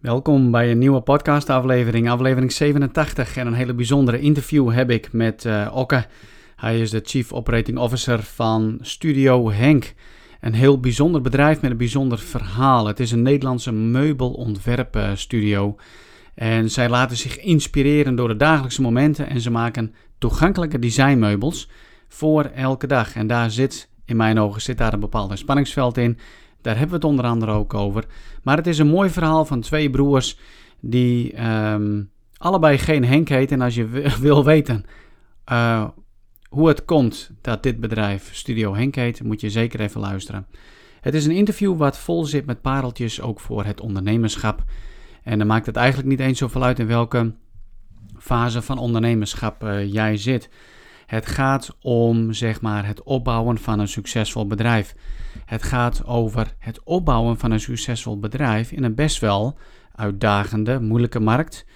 Welkom bij een nieuwe podcastaflevering, aflevering 87. En een hele bijzondere interview heb ik met uh, Okke. Hij is de Chief Operating Officer van Studio Henk. Een heel bijzonder bedrijf met een bijzonder verhaal. Het is een Nederlandse meubelontwerpstudio. En zij laten zich inspireren door de dagelijkse momenten en ze maken toegankelijke designmeubels voor elke dag. En daar zit, in mijn ogen, zit daar een bepaald spanningsveld in. Daar hebben we het onder andere ook over. Maar het is een mooi verhaal van twee broers die ehm, allebei geen Henk heet. En als je wil weten uh, hoe het komt dat dit bedrijf Studio Henk heet, moet je zeker even luisteren. Het is een interview wat vol zit met pareltjes ook voor het ondernemerschap. En dan maakt het eigenlijk niet eens zoveel uit in welke fase van ondernemerschap uh, jij zit. Het gaat om zeg maar het opbouwen van een succesvol bedrijf. Het gaat over het opbouwen van een succesvol bedrijf in een best wel uitdagende, moeilijke markt,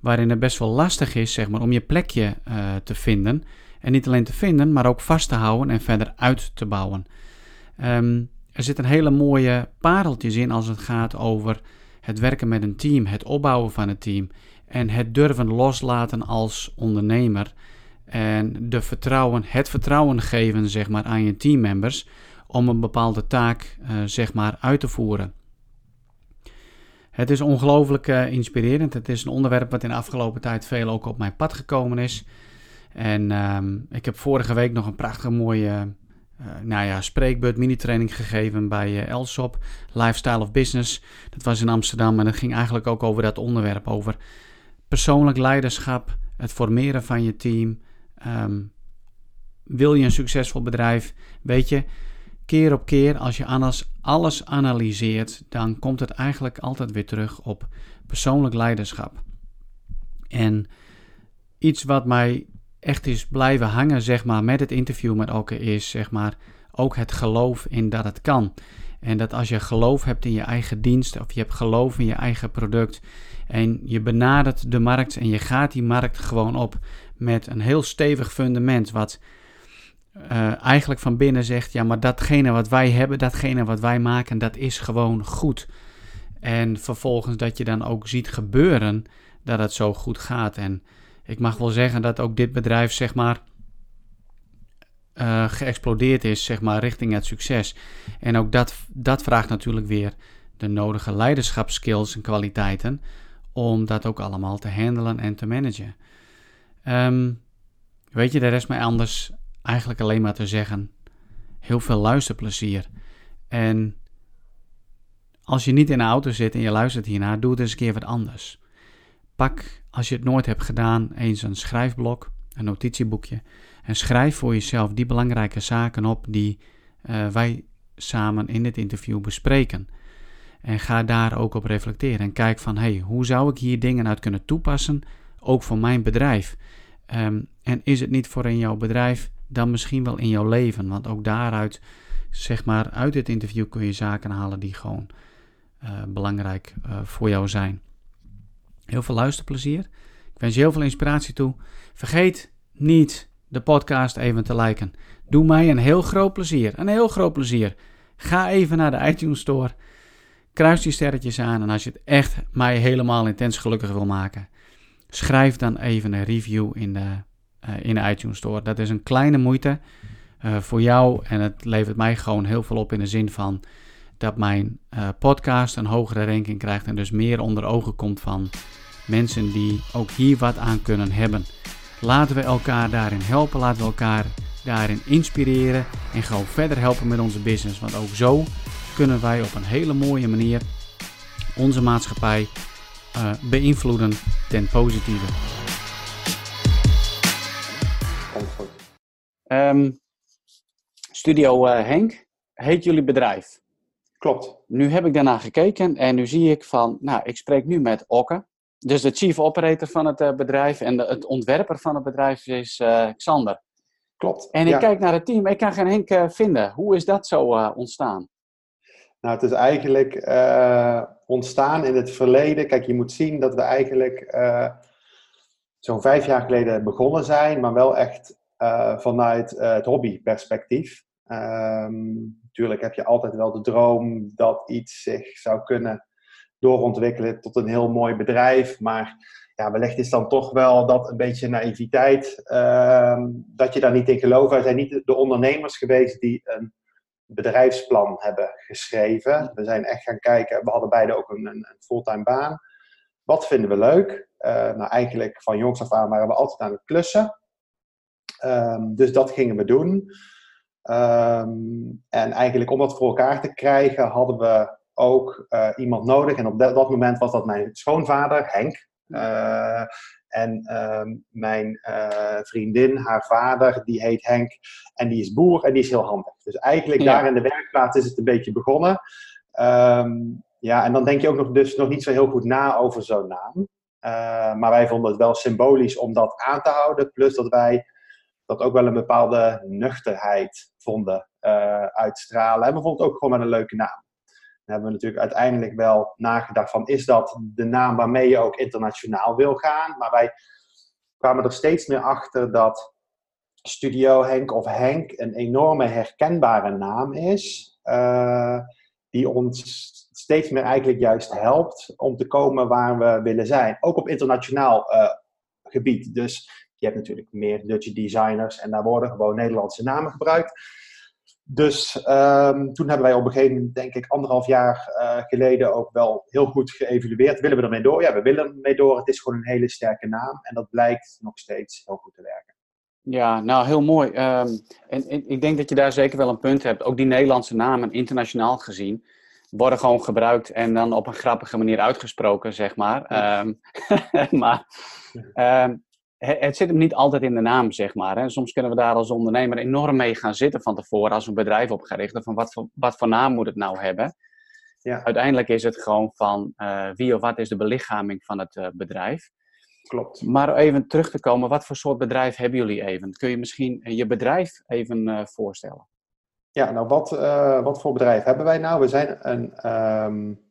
waarin het best wel lastig is zeg maar, om je plekje uh, te vinden. En niet alleen te vinden, maar ook vast te houden en verder uit te bouwen. Um, er zitten hele mooie pareltjes in als het gaat over het werken met een team, het opbouwen van een team en het durven loslaten als ondernemer. En de vertrouwen, het vertrouwen geven zeg maar, aan je teammembers om een bepaalde taak uh, zeg maar, uit te voeren. Het is ongelooflijk uh, inspirerend. Het is een onderwerp wat in de afgelopen tijd veel ook op mijn pad gekomen is. En uh, ik heb vorige week nog een prachtige mooie uh, nou ja, spreekbeurt, mini-training gegeven bij Elsop, Lifestyle of Business. Dat was in Amsterdam en dat ging eigenlijk ook over dat onderwerp, over persoonlijk leiderschap, het formeren van je team. Um, wil je een succesvol bedrijf? Weet je, keer op keer, als je alles, alles analyseert, dan komt het eigenlijk altijd weer terug op persoonlijk leiderschap. En iets wat mij echt is blijven hangen, zeg maar, met het interview met Okke, is zeg maar ook het geloof in dat het kan. En dat als je geloof hebt in je eigen dienst of je hebt geloof in je eigen product en je benadert de markt en je gaat die markt gewoon op met een heel stevig fundament wat uh, eigenlijk van binnen zegt: ja, maar datgene wat wij hebben, datgene wat wij maken, dat is gewoon goed. En vervolgens dat je dan ook ziet gebeuren dat het zo goed gaat. En ik mag wel zeggen dat ook dit bedrijf, zeg maar, uh, geëxplodeerd is, zeg maar, richting het succes. En ook dat, dat vraagt natuurlijk weer de nodige leiderschapskills en kwaliteiten om dat ook allemaal te handelen en te managen. Um, weet je, er is mij anders eigenlijk alleen maar te zeggen: heel veel luisterplezier. En als je niet in de auto zit en je luistert hiernaar, doe het eens een keer wat anders. Pak, als je het nooit hebt gedaan, eens een schrijfblok, een notitieboekje. En schrijf voor jezelf die belangrijke zaken op die uh, wij samen in dit interview bespreken. En ga daar ook op reflecteren. En kijk van, hey, hoe zou ik hier dingen uit kunnen toepassen, ook voor mijn bedrijf? Um, en is het niet voor in jouw bedrijf dan misschien wel in jouw leven. Want ook daaruit, zeg maar, uit dit interview kun je zaken halen die gewoon uh, belangrijk uh, voor jou zijn. Heel veel luisterplezier. Ik wens je heel veel inspiratie toe. Vergeet niet de podcast even te liken. Doe mij een heel groot plezier. Een heel groot plezier. Ga even naar de iTunes Store. Kruis die sterretjes aan. En als je het echt mij helemaal intens gelukkig wil maken, schrijf dan even een review in de uh, in de iTunes Store. Dat is een kleine moeite uh, voor jou en het levert mij gewoon heel veel op in de zin van dat mijn uh, podcast een hogere ranking krijgt en dus meer onder ogen komt van mensen die ook hier wat aan kunnen hebben. Laten we elkaar daarin helpen, laten we elkaar daarin inspireren en gewoon verder helpen met onze business. Want ook zo kunnen wij op een hele mooie manier onze maatschappij uh, beïnvloeden ten positieve. Um, Studio uh, Henk heet jullie bedrijf. Klopt. Nu heb ik daarna gekeken en nu zie ik van, nou, ik spreek nu met Okke. Dus de chief operator van het uh, bedrijf en de, het ontwerper van het bedrijf is uh, Xander. Klopt. En ik kijk naar het team, ik kan geen Henk vinden. Hoe is dat zo ontstaan? Nou, het is eigenlijk ontstaan in het verleden. Kijk, je moet zien dat we eigenlijk zo'n vijf jaar geleden begonnen zijn, maar wel echt uh, vanuit het hobbyperspectief. Um, natuurlijk heb je altijd wel de droom dat iets zich zou kunnen doorontwikkelen tot een heel mooi bedrijf. Maar ja, wellicht is dan toch wel dat een beetje naïviteit, ehm, dat je daar niet in gelooft. Wij zijn niet de ondernemers geweest die een bedrijfsplan hebben geschreven. We zijn echt gaan kijken, we hadden beide ook een, een fulltime baan. Wat vinden we leuk? Uh, nou, eigenlijk van jongs af aan waren we altijd aan het klussen. Um, dus dat gingen we doen. Um, en eigenlijk om dat voor elkaar te krijgen, hadden we ook uh, iemand nodig. En op dat, dat, moment was dat mijn schoonvader, Henk. Uh, en um, mijn uh, vriendin, haar vader, die heet Henk. En die is boer en die is heel handig. Dus eigenlijk ja. daar in de werkplaats is het een beetje begonnen. Um, ja, en dan denk je ook nog, dus nog niet zo heel goed na over zo'n naam. Uh, maar wij vonden het wel symbolisch om dat aan te houden. Plus dat wij dat ook wel een bepaalde nuchterheid vonden uh, uitstralen. En we vonden het ook gewoon met een leuke naam. Hebben we natuurlijk uiteindelijk wel nagedacht van... is dat de naam waarmee je ook internationaal wil gaan? Maar wij kwamen er steeds meer achter dat Studio Henk of Henk... een enorme herkenbare naam is... Uh, die ons steeds meer eigenlijk juist helpt om te komen waar we willen zijn. Ook op internationaal uh, gebied. Dus je hebt natuurlijk meer Dutch designers en daar worden gewoon Nederlandse namen gebruikt. Dus um, toen hebben wij op een gegeven moment, denk ik, anderhalf jaar uh, geleden ook wel heel goed geëvalueerd. Willen we ermee door? Ja, we willen ermee door. Het is gewoon een hele sterke naam en dat blijkt nog steeds heel goed te werken. Ja, nou heel mooi. Um, en, en, ik denk dat je daar zeker wel een punt hebt. Ook die Nederlandse namen, internationaal gezien, worden gewoon gebruikt en dan op een grappige manier uitgesproken, zeg maar. Ja. Um, maar het zit hem niet altijd in de naam, zeg maar. Hè. Soms kunnen we daar als ondernemer enorm mee gaan zitten van tevoren als een bedrijf opgericht. Van wat voor, wat voor naam moet het nou hebben? Ja. Uiteindelijk is het gewoon van uh, wie of wat is de belichaming van het uh, bedrijf. Klopt. Maar even terug te komen, wat voor soort bedrijf hebben jullie even? Kun je misschien je bedrijf even uh, voorstellen? Ja, nou wat, wat voor bedrijf hebben wij nou? We zijn een, um,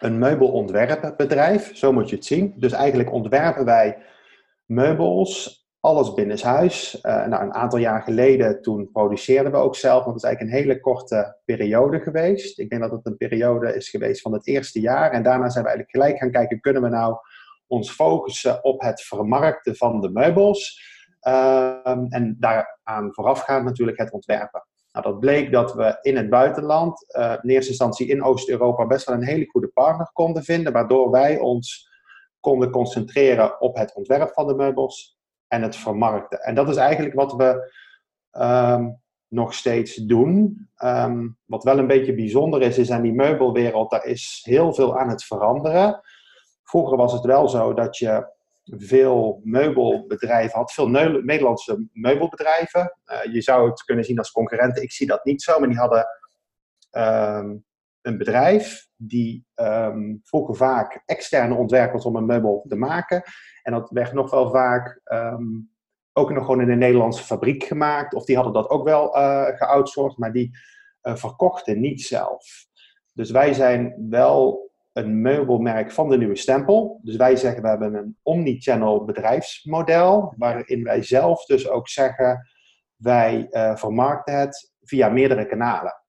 een meubelontwerpbedrijf, zo moet je het zien. Dus eigenlijk ontwerpen wij meubels, alles binnenshuis. Uh, nou, een aantal jaar geleden, toen produceerden we ook zelf, want het is eigenlijk een hele korte periode geweest. Ik denk dat het een periode is geweest van het eerste jaar. En daarna zijn we eigenlijk gelijk gaan kijken, kunnen we nou ons focussen op het vermarkten van de meubels? Uh, en daaraan voorafgaand natuurlijk het ontwerpen. Nou, dat bleek dat we in het buitenland, uh, in eerste instantie in Oost-Europa, best wel een hele goede partner konden vinden, waardoor wij ons konden concentreren op het ontwerp van de meubels en het vermarkten. En dat is eigenlijk wat we um, nog steeds doen. Um, wat wel een beetje bijzonder is, is aan die meubelwereld, daar is heel veel aan het veranderen. Vroeger was het wel zo dat je veel meubelbedrijven had, veel Nederlandse meubelbedrijven. Uh, je zou het kunnen zien als concurrenten. Ik zie dat niet zo, maar die hadden um, een bedrijf die um, vroeger vaak externe ontwerpers om een meubel te maken. En dat werd nog wel vaak um, ook nog gewoon in een Nederlandse fabriek gemaakt. Of die hadden dat ook wel uh, geoutsourced, maar die uh, verkochten niet zelf. Dus wij zijn wel een meubelmerk van de nieuwe stempel. Dus wij zeggen we hebben een omnichannel bedrijfsmodel, waarin wij zelf dus ook zeggen wij uh, vermarkten het via meerdere kanalen.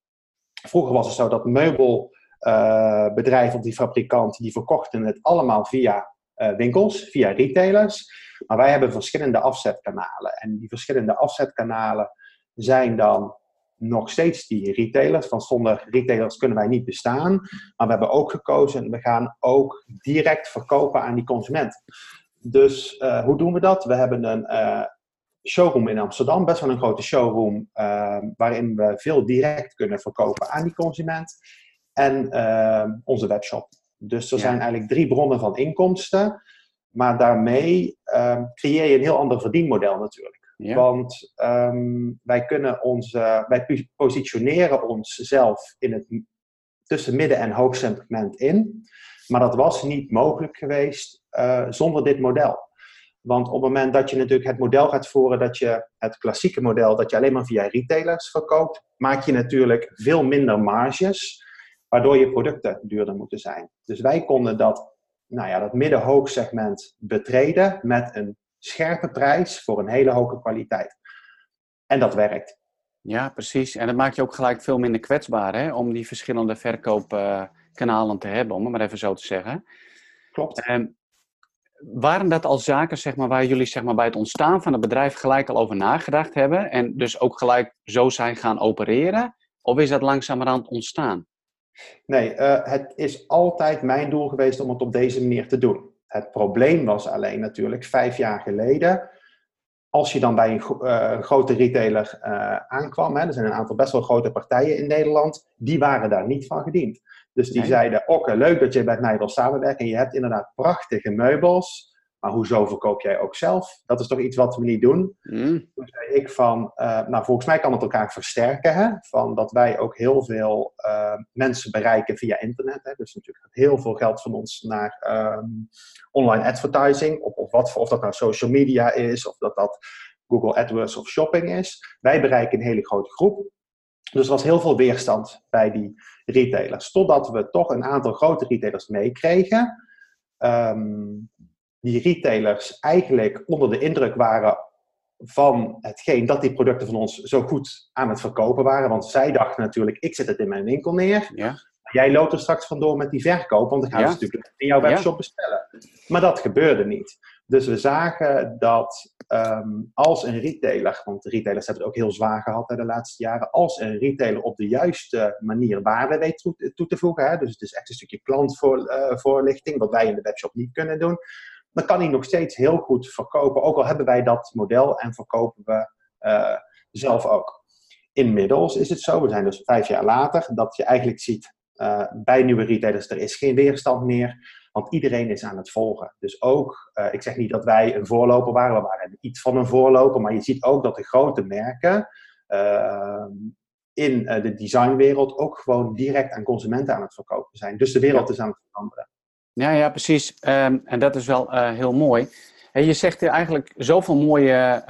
Vroeger was het zo dat meubelbedrijven of die fabrikanten die verkochten het allemaal via uh, winkels, via retailers. Maar wij hebben verschillende afzetkanalen. En die verschillende afzetkanalen zijn dan nog steeds die retailers. Van zonder retailers kunnen wij niet bestaan. Maar we hebben ook gekozen, we gaan ook direct verkopen aan die consument. Dus uh, hoe doen we dat? We hebben een uh, showroom in Amsterdam, best wel een grote showroom, uh, waarin we veel direct kunnen verkopen aan die consument. En onze webshop. Dus er ja. zijn eigenlijk drie bronnen van inkomsten. Maar daarmee creëer je een heel ander verdienmodel natuurlijk. Ja. Want um, wij kunnen ons, wij positioneren onszelf in het tussen midden- en hoogsegment in. Maar dat was niet mogelijk geweest uh, zonder dit model. Want op het moment dat je natuurlijk het model gaat voeren, dat je het klassieke model, dat je alleen maar via retailers verkoopt, maak je natuurlijk veel minder marges, waardoor je producten duurder moeten zijn. Dus wij konden dat, nou ja, dat midden-hoogsegment betreden met een scherpe prijs voor een hele hoge kwaliteit. En dat werkt. Ja, precies. En dat maakt je ook gelijk veel minder kwetsbaar hè? om die verschillende verkoopkanalen kanalen te hebben, om het maar even zo te zeggen. Klopt. Ehm, waren dat al zaken zeg maar, waar jullie zeg maar, bij het ontstaan van het bedrijf gelijk al over nagedacht hebben en dus ook gelijk zo zijn gaan opereren? Of is dat langzamerhand ontstaan? Nee, uh, het is altijd mijn doel geweest om het op deze manier te doen. Het probleem was alleen natuurlijk vijf jaar geleden. Als je dan bij een uh, grote retailer uh, aankwam, hè, er zijn een aantal best wel grote partijen in Nederland, die waren daar niet van gediend. Dus die zeiden, oké, leuk dat je met mij wil samenwerken en je hebt inderdaad prachtige meubels, maar hoezo verkoop jij ook zelf? Dat is toch iets wat we niet doen? Mm. Toen zei ik van, uh, nou volgens mij kan het elkaar versterken. Hè? Van dat wij ook heel veel uh, mensen bereiken via internet. Hè? Dus natuurlijk gaat heel veel geld van ons naar um, online advertising. Of, of, wat, of dat nou social media is, of dat dat Google AdWords of shopping is. Wij bereiken een hele grote groep. Dus er was heel veel weerstand bij die retailers. Totdat we toch een aantal grote retailers meekregen. Um, die retailers eigenlijk onder de indruk waren van hetgeen dat die producten van ons zo goed aan het verkopen waren. Want zij dachten natuurlijk, ik zet het in mijn winkel neer. Ja. Jij loopt er straks vandoor met die verkoop, want dan gaan ze natuurlijk in jouw webshop bestellen. Maar dat gebeurde niet. Dus we zagen dat um, als een retailer, want retailers hebben het ook heel zwaar gehad de laatste jaren, als een retailer op de juiste manier waarde weet toe, toe te voegen, hè, dus het is echt een stukje klantvoorlichting, wat wij in de webshop niet kunnen doen, dan kan hij nog steeds heel goed verkopen. Ook al hebben wij dat model en verkopen we uh, zelf ook. Inmiddels is het zo, we zijn dus vijf jaar later, dat je eigenlijk ziet uh, bij nieuwe retailers, er is geen weerstand meer. Want iedereen is aan het volgen. Dus ook, uh, ik zeg niet dat wij een voorloper waren, we waren iets van een voorloper, maar je ziet ook dat de grote merken in de designwereld ook gewoon direct aan consumenten aan het verkopen zijn. Dus de wereld is aan het veranderen. Ja, ja precies. Um, en dat is wel uh, heel mooi. Hey, je zegt hier eigenlijk zoveel mooie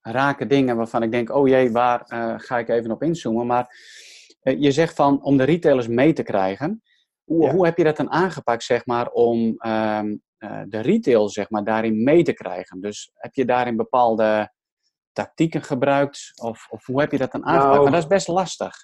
rake dingen waarvan ik denk, oh jee, waar ga ik even op inzoomen? Maar je zegt van om de retailers mee te krijgen. Hoe, ja. hoe heb je dat dan aangepakt, zeg maar, om um, de retail, zeg maar, daarin mee te krijgen? Dus heb je daarin bepaalde tactieken gebruikt? Of, of hoe heb je dat dan aangepakt? Nou, maar dat is best lastig.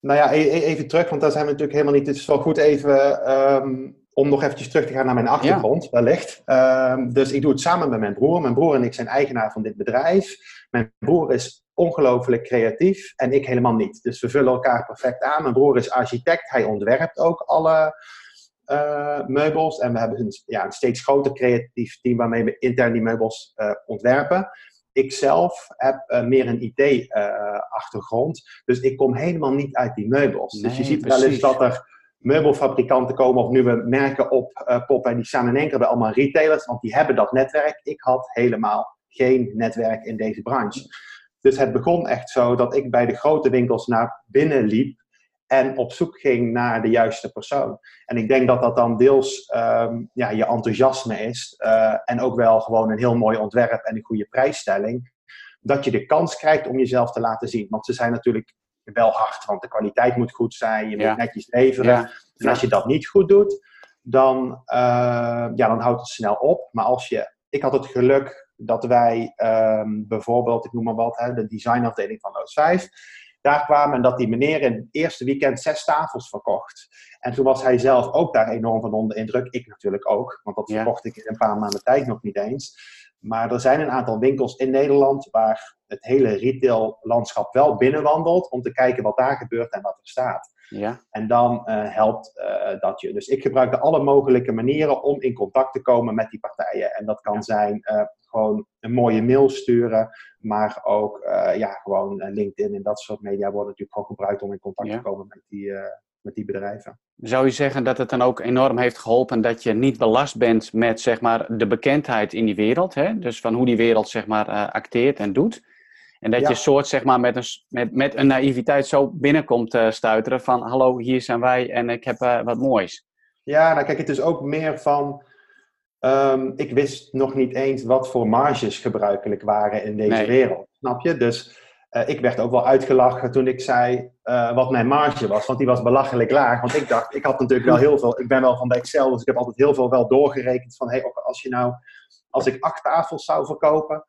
Nou ja, e-, e-, even terug, want daar zijn we natuurlijk helemaal niet. Het is wel goed even um, om nog eventjes terug te gaan naar mijn achtergrond, ja. wellicht. Um, dus ik doe het samen met mijn broer. Mijn broer en ik zijn eigenaar van dit bedrijf. Mijn broer is ongelooflijk creatief en ik helemaal niet. Dus we vullen elkaar perfect aan. Mijn broer is architect, hij ontwerpt ook alle uh, meubels. En we hebben een, ja, een steeds groter creatief team waarmee we intern die meubels uh, ontwerpen. Ik zelf heb uh, meer een IT-achtergrond, dus ik kom helemaal niet uit die meubels. Nee, dus je ziet precies. wel eens dat er meubelfabrikanten komen of nieuwe merken op poppen. En die staan in één keer bij allemaal retailers, want die hebben dat netwerk. Ik had helemaal geen netwerk in deze branche. Dus het begon echt zo dat ik bij de grote winkels naar binnen liep en op zoek ging naar de juiste persoon. En ik denk dat dat dan deels um, ja, je enthousiasme is uh, en ook wel gewoon een heel mooi ontwerp en een goede prijsstelling. Dat je de kans krijgt om jezelf te laten zien. Want ze zijn natuurlijk wel hard, want de kwaliteit moet goed zijn, je moet netjes leveren. Ja. En als je dat niet goed doet, dan, uh, ja, dan houdt het snel op. Maar als je, ik had het geluk dat wij um, bijvoorbeeld, ik noem maar wat, hè, de designafdeling van Loos 5, daar kwamen en dat die meneer in het eerste weekend zes tafels verkocht. En toen was hij zelf ook daar enorm van onder indruk. Ik natuurlijk ook, want dat verkocht ik in een paar maanden tijd nog niet eens. Maar er zijn een aantal winkels in Nederland waar het hele retaillandschap wel binnenwandelt om te kijken wat daar gebeurt en wat er staat. Ja. En dan uh, helpt uh, dat je. Dus ik gebruik de alle mogelijke manieren om in contact te komen met die partijen. En dat kan ja. zijn uh, gewoon een mooie mail sturen, maar ook ja, gewoon LinkedIn en dat soort media worden natuurlijk gewoon gebruikt om in contact ja. te komen met die, met die bedrijven. Zou je zeggen dat het dan ook enorm heeft geholpen dat je niet belast bent met zeg maar, de bekendheid in die wereld? Hè? Dus van hoe die wereld zeg maar, acteert en doet? En dat ja. je soort zeg maar met een, met, met een naïviteit zo binnenkomt uh, stuiteren van hallo, hier zijn wij en ik heb uh, wat moois. Ja, nou kijk, het is ook meer van, um, ik wist nog niet eens wat voor marges gebruikelijk waren in deze nee. wereld, snap je? Dus uh, ik werd ook wel uitgelachen toen ik zei wat mijn marge was, want die was belachelijk laag. Want ik dacht, ik had natuurlijk wel heel veel, ik ben wel van de Excel, dus ik heb altijd heel veel wel doorgerekend van, hey, als je nou, als ik acht tafels zou verkopen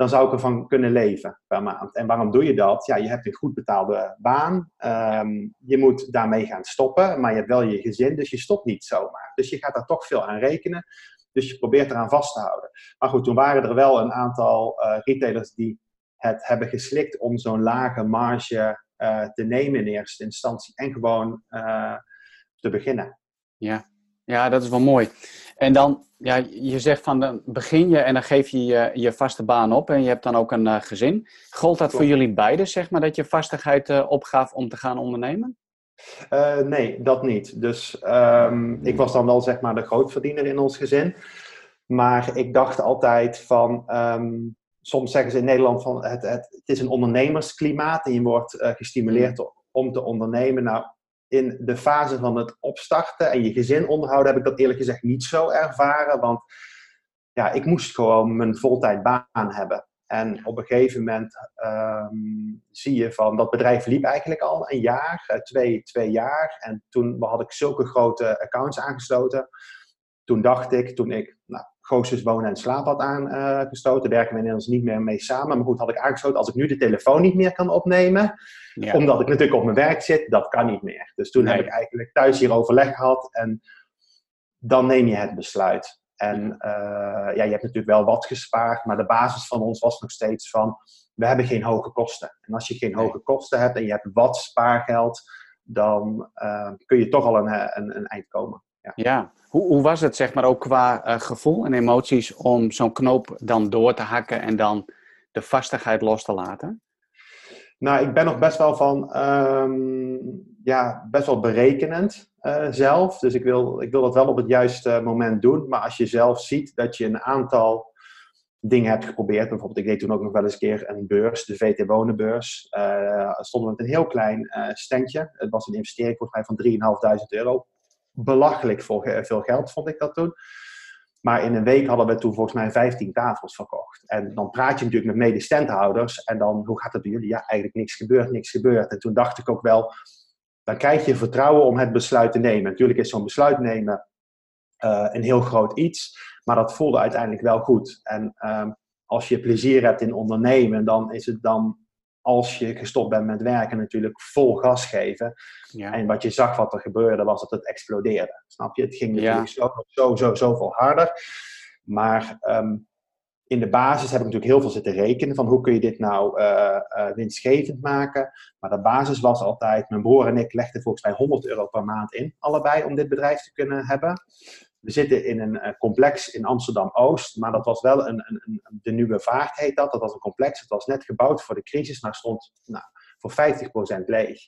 dan zou ik ervan kunnen leven per maand. En waarom doe je dat? Ja, je hebt een goed betaalde baan. Ehm, je moet daarmee gaan stoppen, maar je hebt wel je gezin, dus je stopt niet zomaar. Dus je gaat daar toch veel aan rekenen. Dus je probeert eraan vast te houden. Maar goed, toen waren er wel een aantal uh, retailers die het hebben geslikt om zo'n lage marge uh, te nemen in eerste instantie. En gewoon uh, te beginnen. Ja. Ja, dat is wel mooi. En dan, ja, je zegt van dan begin je en dan geef je je, je vaste baan op en je hebt dan ook een uh, gezin. Gold dat voor jullie beiden, zeg maar, dat je vastigheid uh, opgaf om te gaan ondernemen? Uh, nee, dat niet. Dus um, ik was dan wel zeg maar de grootverdiener in ons gezin. Maar ik dacht altijd van, um, soms zeggen ze in Nederland van het, het, het is een ondernemersklimaat en je wordt gestimuleerd om te ondernemen. Nou, in de fase van het opstarten en je gezin onderhouden heb ik dat eerlijk gezegd niet zo ervaren. Want ja, ik moest gewoon mijn voltijd baan hebben. En op een gegeven moment um, zie je van dat bedrijf liep eigenlijk al een jaar, twee, twee jaar. En toen had ik zulke grote accounts aangesloten. Toen dacht ik, toen ik nou, Goossens wonen en slaap had aangestoten, werken we inmiddels niet meer mee samen. Maar goed, had ik aangesloten, als ik nu de telefoon niet meer kan opnemen, ja. omdat ik natuurlijk op mijn werk zit, dat kan niet meer. Dus toen nee. heb ik eigenlijk thuis hier overleg gehad en dan neem je het besluit. En uh, ja, je hebt natuurlijk wel wat gespaard, maar de basis van ons was nog steeds van, we hebben geen hoge kosten. En als je geen hoge kosten hebt en je hebt wat spaargeld, dan uh, kun je toch al een, een, een eind komen. Ja. ja. Hoe, hoe, was het zeg maar ook qua uh, gevoel en emoties om zo'n knoop dan door te hakken en dan de vastigheid los te laten? Nou, ik ben nog best wel van, um, ja, best wel berekenend uh, zelf. Dus ik wil, ik wil dat wel op het juiste moment doen. Maar als je zelf ziet dat je een aantal dingen hebt geprobeerd. Bijvoorbeeld, ik deed toen ook nog wel eens een keer een beurs, de VT Wonenbeurs. Uh, stonden we met een heel klein uh, standje. Het was een investering mij van 3.500 euro belachelijk veel geld, vond ik dat toen. Maar in een week hadden we toen volgens mij 15 tafels verkocht. En dan praat je natuurlijk met medestandhouders. En dan, hoe gaat het bij jullie? Ja, eigenlijk niks gebeurt, niks gebeurt. En toen dacht ik ook wel, dan krijg je vertrouwen om het besluit te nemen. Natuurlijk is zo'n besluit nemen uh, een heel groot iets. Maar dat voelde uiteindelijk wel goed. En um, als je plezier hebt in ondernemen, dan is het dan als je gestopt bent met werken, natuurlijk vol gas geven. Ja. En wat je zag wat er gebeurde, was dat het explodeerde. Snap je? Het ging natuurlijk ja. zo, zo, zo, zoveel harder. Maar um, in de basis heb ik natuurlijk heel veel zitten rekenen van hoe kun je dit nou uh, uh, winstgevend maken. Maar de basis was altijd, mijn broer en ik legden volgens mij 100 euro per maand in, allebei, om dit bedrijf te kunnen hebben. We zitten in een uh, complex in Amsterdam-Oost, maar dat was wel een, een, een, de Nieuwe Vaart heet dat. Dat was een complex, het was net gebouwd voor de crisis, maar stond nou, voor 50% leeg.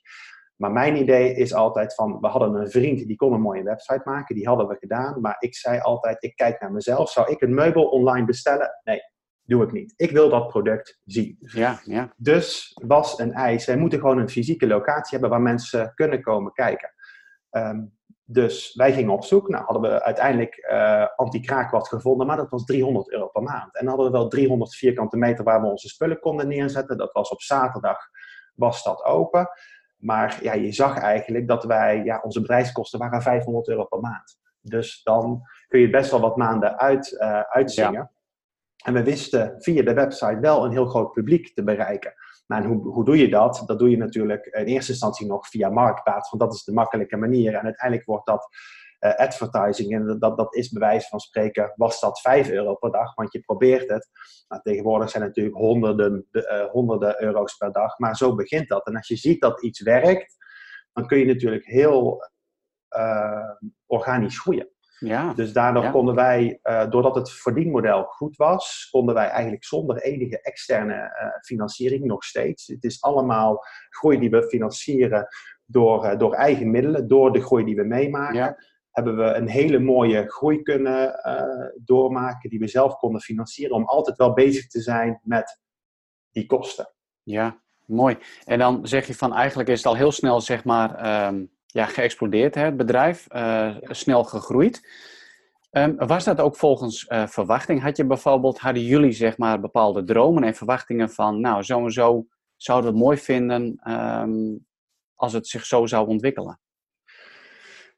Maar mijn idee is altijd van, we hadden een vriend die kon een mooie website maken, die hadden we gedaan. Maar ik zei altijd, ik kijk naar mezelf. Zou ik een meubel online bestellen? Nee, doe ik niet. Ik wil dat product zien. Ja, ja. Dus was een eis. Wij moeten gewoon een fysieke locatie hebben waar mensen kunnen komen kijken. Um, dus wij gingen op zoek. Nou, hadden we uiteindelijk uh, anti-kraak gevonden, maar dat was 300 euro per maand. En hadden we wel 300 vierkante meter waar we onze spullen konden neerzetten. Dat was op zaterdag, was dat open. Maar ja, je zag eigenlijk dat wij, ja, onze bedrijfskosten waren 500 euro per maand. Dus dan kun je best wel wat maanden uit, uh, uitzingen. Ja. En we wisten via de website wel een heel groot publiek te bereiken. En hoe, hoe doe je dat? Dat doe je natuurlijk in eerste instantie nog via Marktplaats, want dat is de makkelijke manier. En uiteindelijk wordt dat uh, advertising. En dat, dat is bij wijze van spreken, was dat 5 euro per dag, want je probeert het. Nou, tegenwoordig zijn het natuurlijk honderden, uh, honderden euro's per dag, maar zo begint dat. En als je ziet dat iets werkt, dan kun je natuurlijk heel uh, organisch groeien. Ja, dus daardoor ja. konden wij, uh, doordat het verdienmodel goed was, konden wij eigenlijk zonder enige externe uh, financiering nog steeds. Het is allemaal groei die we financieren door, uh, door eigen middelen, door de groei die we meemaken. Ja. Hebben we een hele mooie groei kunnen doormaken die we zelf konden financieren, om altijd wel bezig te zijn met die kosten. Ja, mooi. En dan zeg je van eigenlijk is het al heel snel, zeg maar. Um ja, geëxplodeerd, hè, het bedrijf, uh, snel gegroeid. Um, was dat ook volgens uh, verwachting? Had je bijvoorbeeld, hadden jullie zeg maar bepaalde dromen en verwachtingen van, nou, zo en zo zouden we het mooi vinden um, als het zich zo zou ontwikkelen?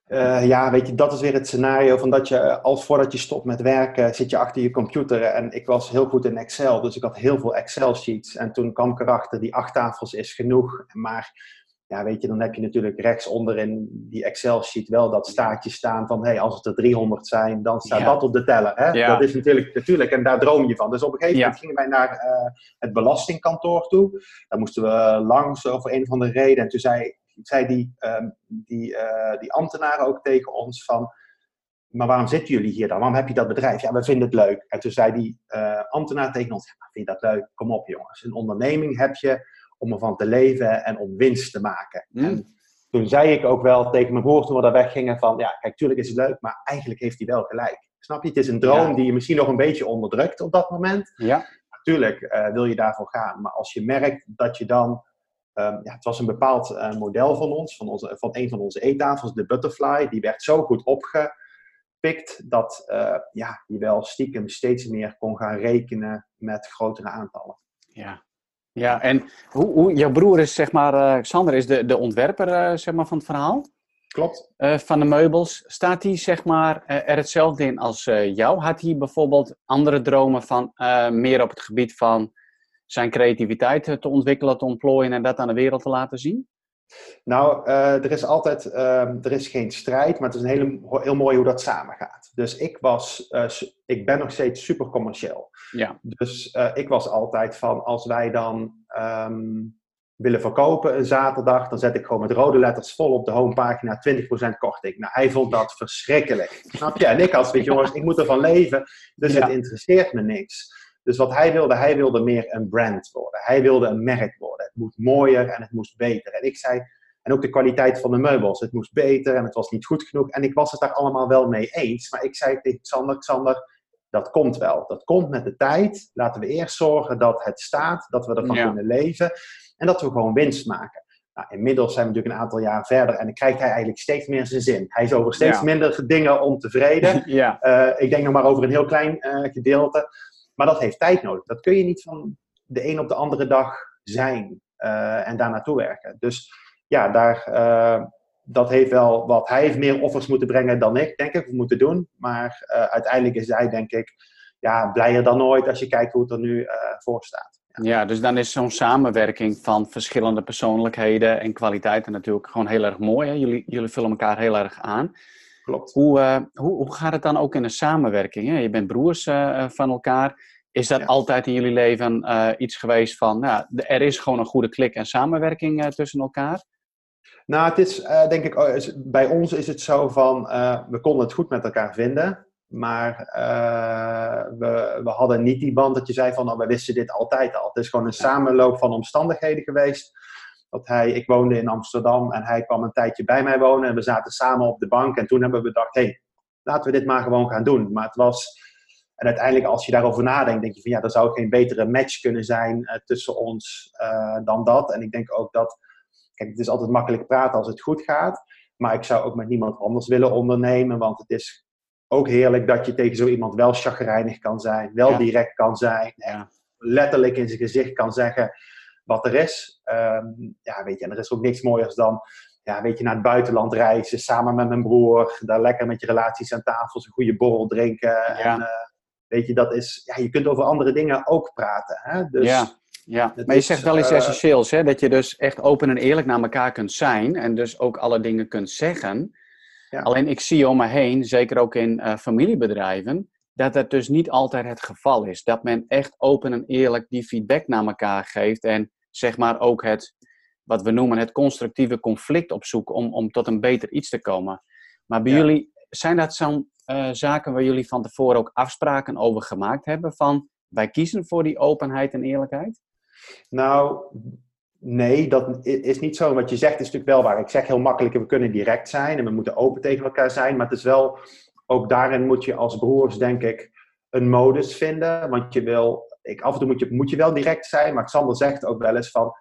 Uh, ja, weet je, dat is weer het scenario van dat je, als voordat je stopt met werken, zit je achter je computer. En ik was heel goed in Excel, dus ik had heel veel Excel-sheets. En toen kwam ik erachter, die acht tafels is genoeg. Maar ja, weet je, dan heb je natuurlijk rechtsonder in die Excel-sheet wel dat staartje staan van, hey, als het er 300 zijn, dan staat dat op de teller. Hè? Ja. Dat is natuurlijk, natuurlijk, en daar droom je van. Dus op een gegeven moment gingen wij naar uh, het belastingkantoor toe. Daar moesten we langs over een van de reden. En toen zei zei die, uh, die, uh, die ambtenaren ook tegen ons van, maar waarom zitten jullie hier dan? Waarom heb je dat bedrijf? Ja, we vinden het leuk. En toen zei die uh, ambtenaar tegen ons, ja, vind je dat leuk? Kom op jongens, een onderneming heb je om ervan te leven en om winst te maken. Mm. En toen zei ik ook wel tegen mijn broer toen we daar weggingen van, ja, kijk, tuurlijk is het leuk, maar eigenlijk heeft hij wel gelijk. Snap je? Het is een droom die je misschien nog een beetje onderdrukt op dat moment. Ja. Natuurlijk uh, wil je daarvoor gaan, maar als je merkt dat je dan Um, ja, het was een bepaald uh, model van ons, van, onze, van een van onze eettafels, de Butterfly. Die werd zo goed opgepikt dat uh, ja, je wel stiekem steeds meer kon gaan rekenen met grotere aantallen. Ja, ja en hoe, hoe, jouw broer is, zeg maar, uh, Xander is de, de ontwerper zeg maar, van het verhaal? Klopt. van de meubels. Staat hij zeg maar, er hetzelfde in als jou? Had hij bijvoorbeeld andere dromen van meer op het gebied van zijn creativiteit te ontwikkelen, te ontplooien en dat aan de wereld te laten zien? Nou, uh, er is altijd, uh, er is geen strijd, maar het is een hele, heel mooi hoe dat samengaat. Dus ik was, uh, ik ben nog steeds super commercieel. Ja. Dus eh, ik was altijd van, als wij dan um, willen verkopen een zaterdag, dan zet ik gewoon met rode letters vol op de homepagina 20% korting. Nou, hij vond dat verschrikkelijk. Snap je? En ik had weet jongens, ik moet ervan leven, dus ja. het interesseert me niks. Dus wat hij wilde, hij wilde meer een brand worden. Hij wilde een merk worden. Het moet mooier en het moest beter. En ik zei, en ook de kwaliteit van de meubels. Het moest beter en het was niet goed genoeg. En ik was het daar allemaal wel mee eens. Maar ik zei tegen Xander, Xander, dat komt wel. Dat komt met de tijd. Laten we eerst zorgen dat het staat, dat we ervan ja. kunnen leven. En dat we gewoon winst maken. Nou, inmiddels zijn we natuurlijk een aantal jaar verder en dan krijgt hij eigenlijk steeds meer zijn zin. Hij is over steeds ja. minder dingen ontevreden. ja. uh, ik denk nog maar over een heel klein uh, gedeelte. Maar dat heeft tijd nodig. Dat kun je niet van de een op de andere dag zijn en daar naartoe werken. Dus ja, daar, uh, dat heeft wel wat. Hij heeft meer offers moeten brengen dan ik, denk ik, moeten doen. Maar uh, uiteindelijk is hij, denk ik, ja, blijer dan ooit als je kijkt hoe het er nu voor staat. Ja. ja, dus dan is zo'n samenwerking van verschillende persoonlijkheden en kwaliteiten natuurlijk gewoon heel erg mooi. Hè? Jullie, jullie vullen elkaar heel erg aan. Klopt. Hoe, uh, hoe, hoe gaat het dan ook in de samenwerking? Hè? Je bent broers uh, van elkaar. Is dat ja. altijd in jullie leven uh, iets geweest van, nou, er is gewoon een goede klik en samenwerking tussen elkaar? Nou, het is denk ik, bij ons is het zo van, we konden het goed met elkaar vinden. Maar we, we hadden niet die band dat je zei van, nou, we wisten dit altijd al. Het is gewoon een samenloop van omstandigheden geweest dat hij, ik woonde in Amsterdam en hij kwam een tijdje bij mij wonen en we zaten samen op de bank en toen hebben we bedacht, hé, hey, laten we dit maar gewoon gaan doen. Maar het was, en uiteindelijk als je daarover nadenkt, denk je van ja, er zou geen betere match kunnen zijn uh, tussen ons uh, dan dat. En ik denk ook dat, kijk, het is altijd makkelijk praten als het goed gaat, maar ik zou ook met niemand anders willen ondernemen, want het is ook heerlijk dat je tegen zo iemand wel chagrijnig kan zijn, wel ja. direct kan zijn, ja. letterlijk in zijn gezicht kan zeggen wat er is. Um, ja, weet je, en er is ook niks mooiers dan, ja, weet je, naar het buitenland reizen, samen met mijn broer, daar lekker met je relaties aan tafel, een goede borrel drinken. Ja. En, uh, weet je, dat is, ja, je kunt over andere dingen ook praten. Hè? Dus, ja. Ja, maar je zegt wel iets uh, essentieels, hè? dat je dus echt open en eerlijk naar elkaar kunt zijn en dus ook alle dingen kunt zeggen. Ja. Alleen ik zie om me heen, zeker ook in uh, familiebedrijven, dat dat dus niet altijd het geval is. Dat men echt open en eerlijk die feedback naar elkaar geeft en zeg maar ook het, wat we noemen het constructieve conflict opzoeken om, om tot een beter iets te komen. Maar bij ja. jullie, zijn dat zo'n uh, zaken waar jullie van tevoren ook afspraken over gemaakt hebben van wij kiezen voor die openheid en eerlijkheid? Nou, nee, dat is niet zo. Wat je zegt is natuurlijk wel waar. Ik zeg heel makkelijk, we kunnen direct zijn en we moeten open tegen elkaar zijn, maar het is wel, ook daarin moet je als broers denk ik een modus vinden, want je wil ik, af en toe moet je, moet je wel direct zijn, maar Xander zegt ook wel eens van,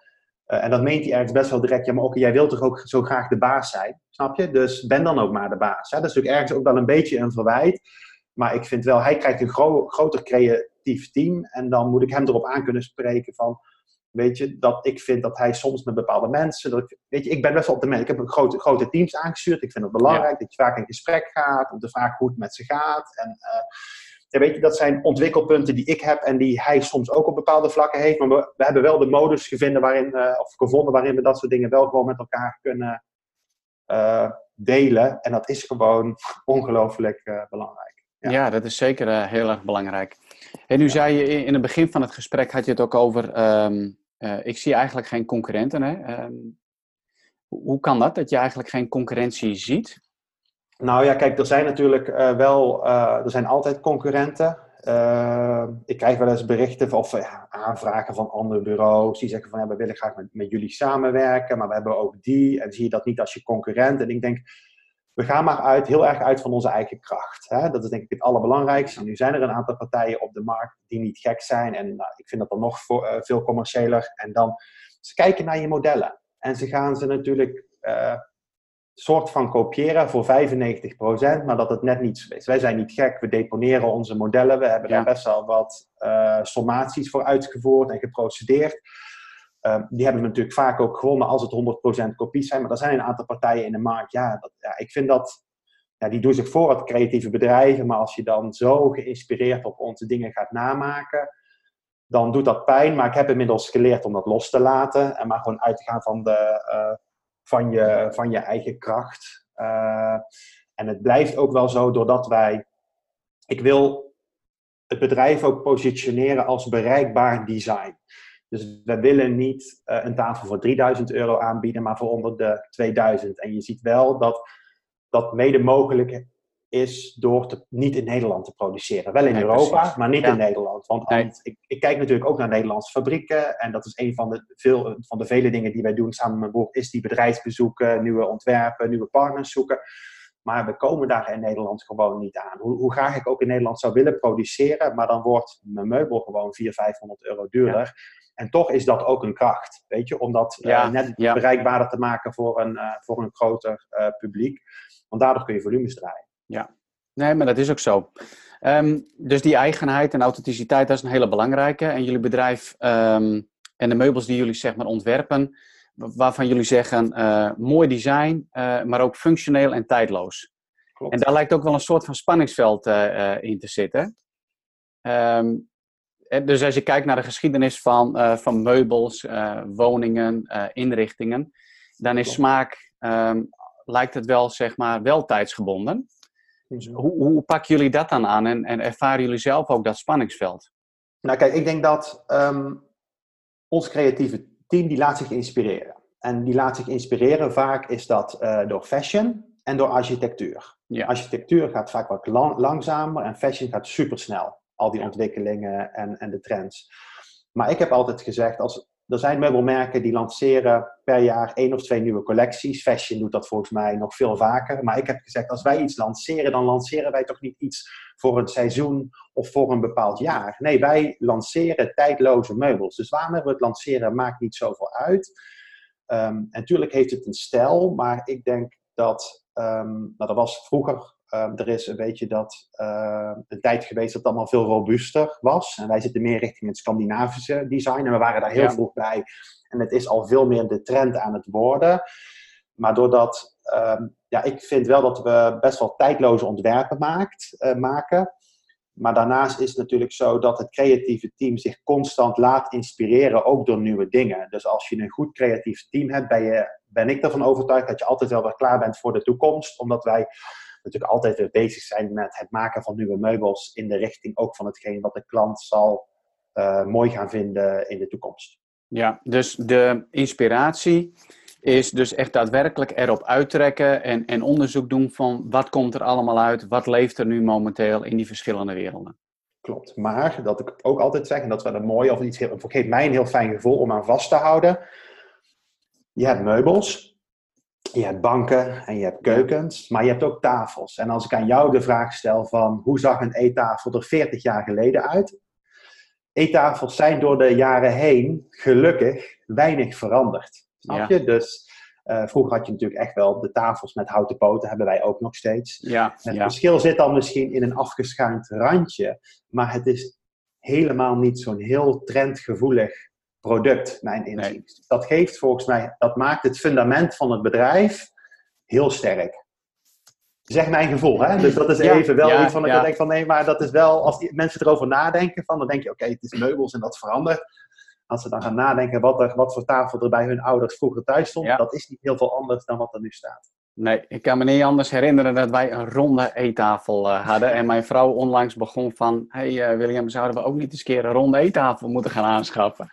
uh, en dat meent hij ergens best wel direct, ja, maar ook jij wilt toch ook zo graag de baas zijn, snap je? Dus ben dan ook maar de baas. Hè? Dat is natuurlijk ergens ook wel een beetje een verwijt, maar ik vind wel, hij krijgt een gro groter creatief team en dan moet ik hem erop aan kunnen spreken van, Weet je, dat ik vind dat hij soms met bepaalde mensen. Dat ik, weet je, ik ben best wel op de mens. Ik heb een grote, grote teams aangestuurd. Ik vind het belangrijk dat je vaak in gesprek gaat. Om te vragen hoe het met ze gaat. En uh, ja, weet je, dat zijn ontwikkelpunten die ik heb en die hij soms ook op bepaalde vlakken heeft. Maar we, we hebben wel de modus gevonden waarin, uh, of gevonden waarin we dat soort dingen wel gewoon met elkaar kunnen uh, delen. En dat is gewoon ongelooflijk belangrijk. Ja. ja. dat is zeker heel erg belangrijk. En nu ja. zei je in het begin van het gesprek, had je het ook over, um, uh, ik zie eigenlijk geen concurrenten. Hè? Um, hoe kan dat, dat je eigenlijk geen concurrentie ziet? Nou ja, kijk, er zijn natuurlijk wel, er zijn altijd concurrenten. Ik krijg wel eens berichten of aanvragen van andere bureaus die zeggen van ja, we willen graag met, met jullie samenwerken, maar we hebben ook die. En zie je dat niet als je concurrent. En ik denk, we gaan maar uit, heel erg uit van onze eigen kracht. Hè? Dat is denk ik het allerbelangrijkste. Nu zijn er een aantal partijen op de markt die niet gek zijn. En nou, ik vind dat dan nog uh, veel commerciëler. En dan, ze kijken naar je modellen. En ze gaan ze natuurlijk uh, soort van kopiëren voor 95%, maar dat het net niet zo is. Wij zijn niet gek, we deponeren onze modellen. We hebben ja. daar best wel wat uh, sommaties voor uitgevoerd en geprocedeerd. Um, die hebben we natuurlijk vaak ook gewonnen als het 100% kopies zijn. Maar er zijn een aantal partijen in de markt. Ja, dat, ja ik vind dat. Ja, die doen zich voor als creatieve bedrijven. Maar als je dan zo geïnspireerd op onze dingen gaat namaken. Dan doet dat pijn. Maar ik heb inmiddels geleerd om dat los te laten. En maar gewoon uit te gaan van, de, uh, van, je, van je eigen kracht. Uh, en het blijft ook wel zo doordat wij. Ik wil het bedrijf ook positioneren als bereikbaar design. Dus we willen niet uh, een tafel voor 3000 euro aanbieden, maar voor onder de 2000. En je ziet wel dat dat mede mogelijk is door te, niet in Nederland te produceren. Wel in nee, Europa, precies. maar niet ja. in Nederland. Want nee. ik, ik, kijk natuurlijk ook naar Nederlandse fabrieken. En dat is een van de, veel, van de vele dingen die wij doen samen met broer, is die bedrijfsbezoeken, nieuwe ontwerpen, nieuwe partners zoeken. Maar we komen daar in Nederland gewoon niet aan. Hoe, hoe, graag ik ook in Nederland zou willen produceren, maar dan wordt mijn meubel gewoon 400, 500 euro duurder. Ja. En toch is dat ook een kracht, weet je, om dat ja, uh, net ja. bereikbaarder te maken voor een, uh, voor een groter uh, publiek. Want daardoor kun je volumes draaien. Ja, nee, maar dat is ook zo. Um, dus die eigenheid en authenticiteit, dat is een hele belangrijke. En jullie bedrijf um, en de meubels die jullie zeg maar ontwerpen, waarvan jullie zeggen mooi design, maar ook functioneel en tijdloos. Klopt. En daar lijkt ook wel een soort van spanningsveld in te zitten. Um, dus als je kijkt naar de geschiedenis van, van meubels, woningen, inrichtingen, dan is smaak, um, lijkt het wel, zeg maar, wel tijdsgebonden. Dus hoe, hoe pakken jullie dat dan aan en, en, ervaren jullie zelf ook dat spanningsveld? Nou kijk, ik denk dat um, ons creatieve team, die laat zich inspireren. En die laat zich inspireren, vaak is dat door fashion en door architectuur. Ja. Architectuur gaat vaak wat lang, langzamer en fashion gaat supersnel al die ontwikkelingen en, en de trends. Maar ik heb altijd gezegd, als, er zijn meubelmerken die lanceren per jaar één of twee nieuwe collecties. Fashion doet dat volgens mij nog veel vaker. Maar ik heb gezegd, als wij iets lanceren, dan lanceren wij toch niet iets voor een seizoen of voor een bepaald jaar. Nee, wij lanceren tijdloze meubels. Dus waarom we het lanceren maakt niet zoveel uit. Um, en natuurlijk heeft het een stijl, maar ik denk dat, um, nou, dat was vroeger Um, er is een beetje dat uh, een tijd geweest dat het allemaal veel robuuster was. En wij zitten meer richting het Scandinavische design. En we waren daar heel ja. vroeg bij. En het is al veel meer de trend aan het worden. Maar doordat, um, ja, ik vind wel dat we best wel tijdloze ontwerpen maakt, uh, maken. Maar daarnaast is het natuurlijk zo dat het creatieve team zich constant laat inspireren, ook door nieuwe dingen. Dus als je een goed creatief team hebt, ben, je, ben ik ervan overtuigd dat je altijd wel weer klaar bent voor de toekomst. Omdat wij natuurlijk altijd weer bezig zijn met het maken van nieuwe meubels in de richting ook van hetgeen wat de klant zal uh, mooi gaan vinden in de toekomst. Ja, dus de inspiratie is dus echt daadwerkelijk erop uittrekken en, en onderzoek doen van wat komt er allemaal uit, wat leeft er nu momenteel in die verschillende werelden. Klopt, maar dat ik ook altijd zeg, en dat is wel een mooie of iets, heel, geeft mij een heel fijn gevoel om aan vast te houden. Je hebt meubels, je hebt banken en je hebt keukens, maar je hebt ook tafels. En als ik aan jou de vraag stel van hoe zag een eettafel er 40 jaar geleden uit? Eettafels zijn door de jaren heen gelukkig weinig veranderd. Snap je? Ja. Dus uh, vroeger had je natuurlijk echt wel de tafels met houten poten, hebben wij ook nog steeds. Ja, het ja. verschil zit dan misschien in een afgeschuind randje, maar het is helemaal niet zo'n heel trendgevoelig product, mijn inzicht. Dat geeft volgens mij, dat maakt het fundament van het bedrijf heel sterk. Zeg mijn gevoel, hè? Dus dat is even wel iets van, ik denk van nee, maar dat is wel, als die mensen erover nadenken, van, dan denk je, oké, het is meubels en dat verandert. Als ze dan gaan nadenken wat, er, wat voor tafel er bij hun ouders vroeger thuis stond, dat is niet heel veel anders dan wat er nu staat. Nee, ik kan me niet anders herinneren dat wij een ronde eettafel uh, hadden. En mijn vrouw onlangs begon van... hey, uh, William, zouden we ook niet eens een keer een ronde eettafel moeten gaan aanschaffen?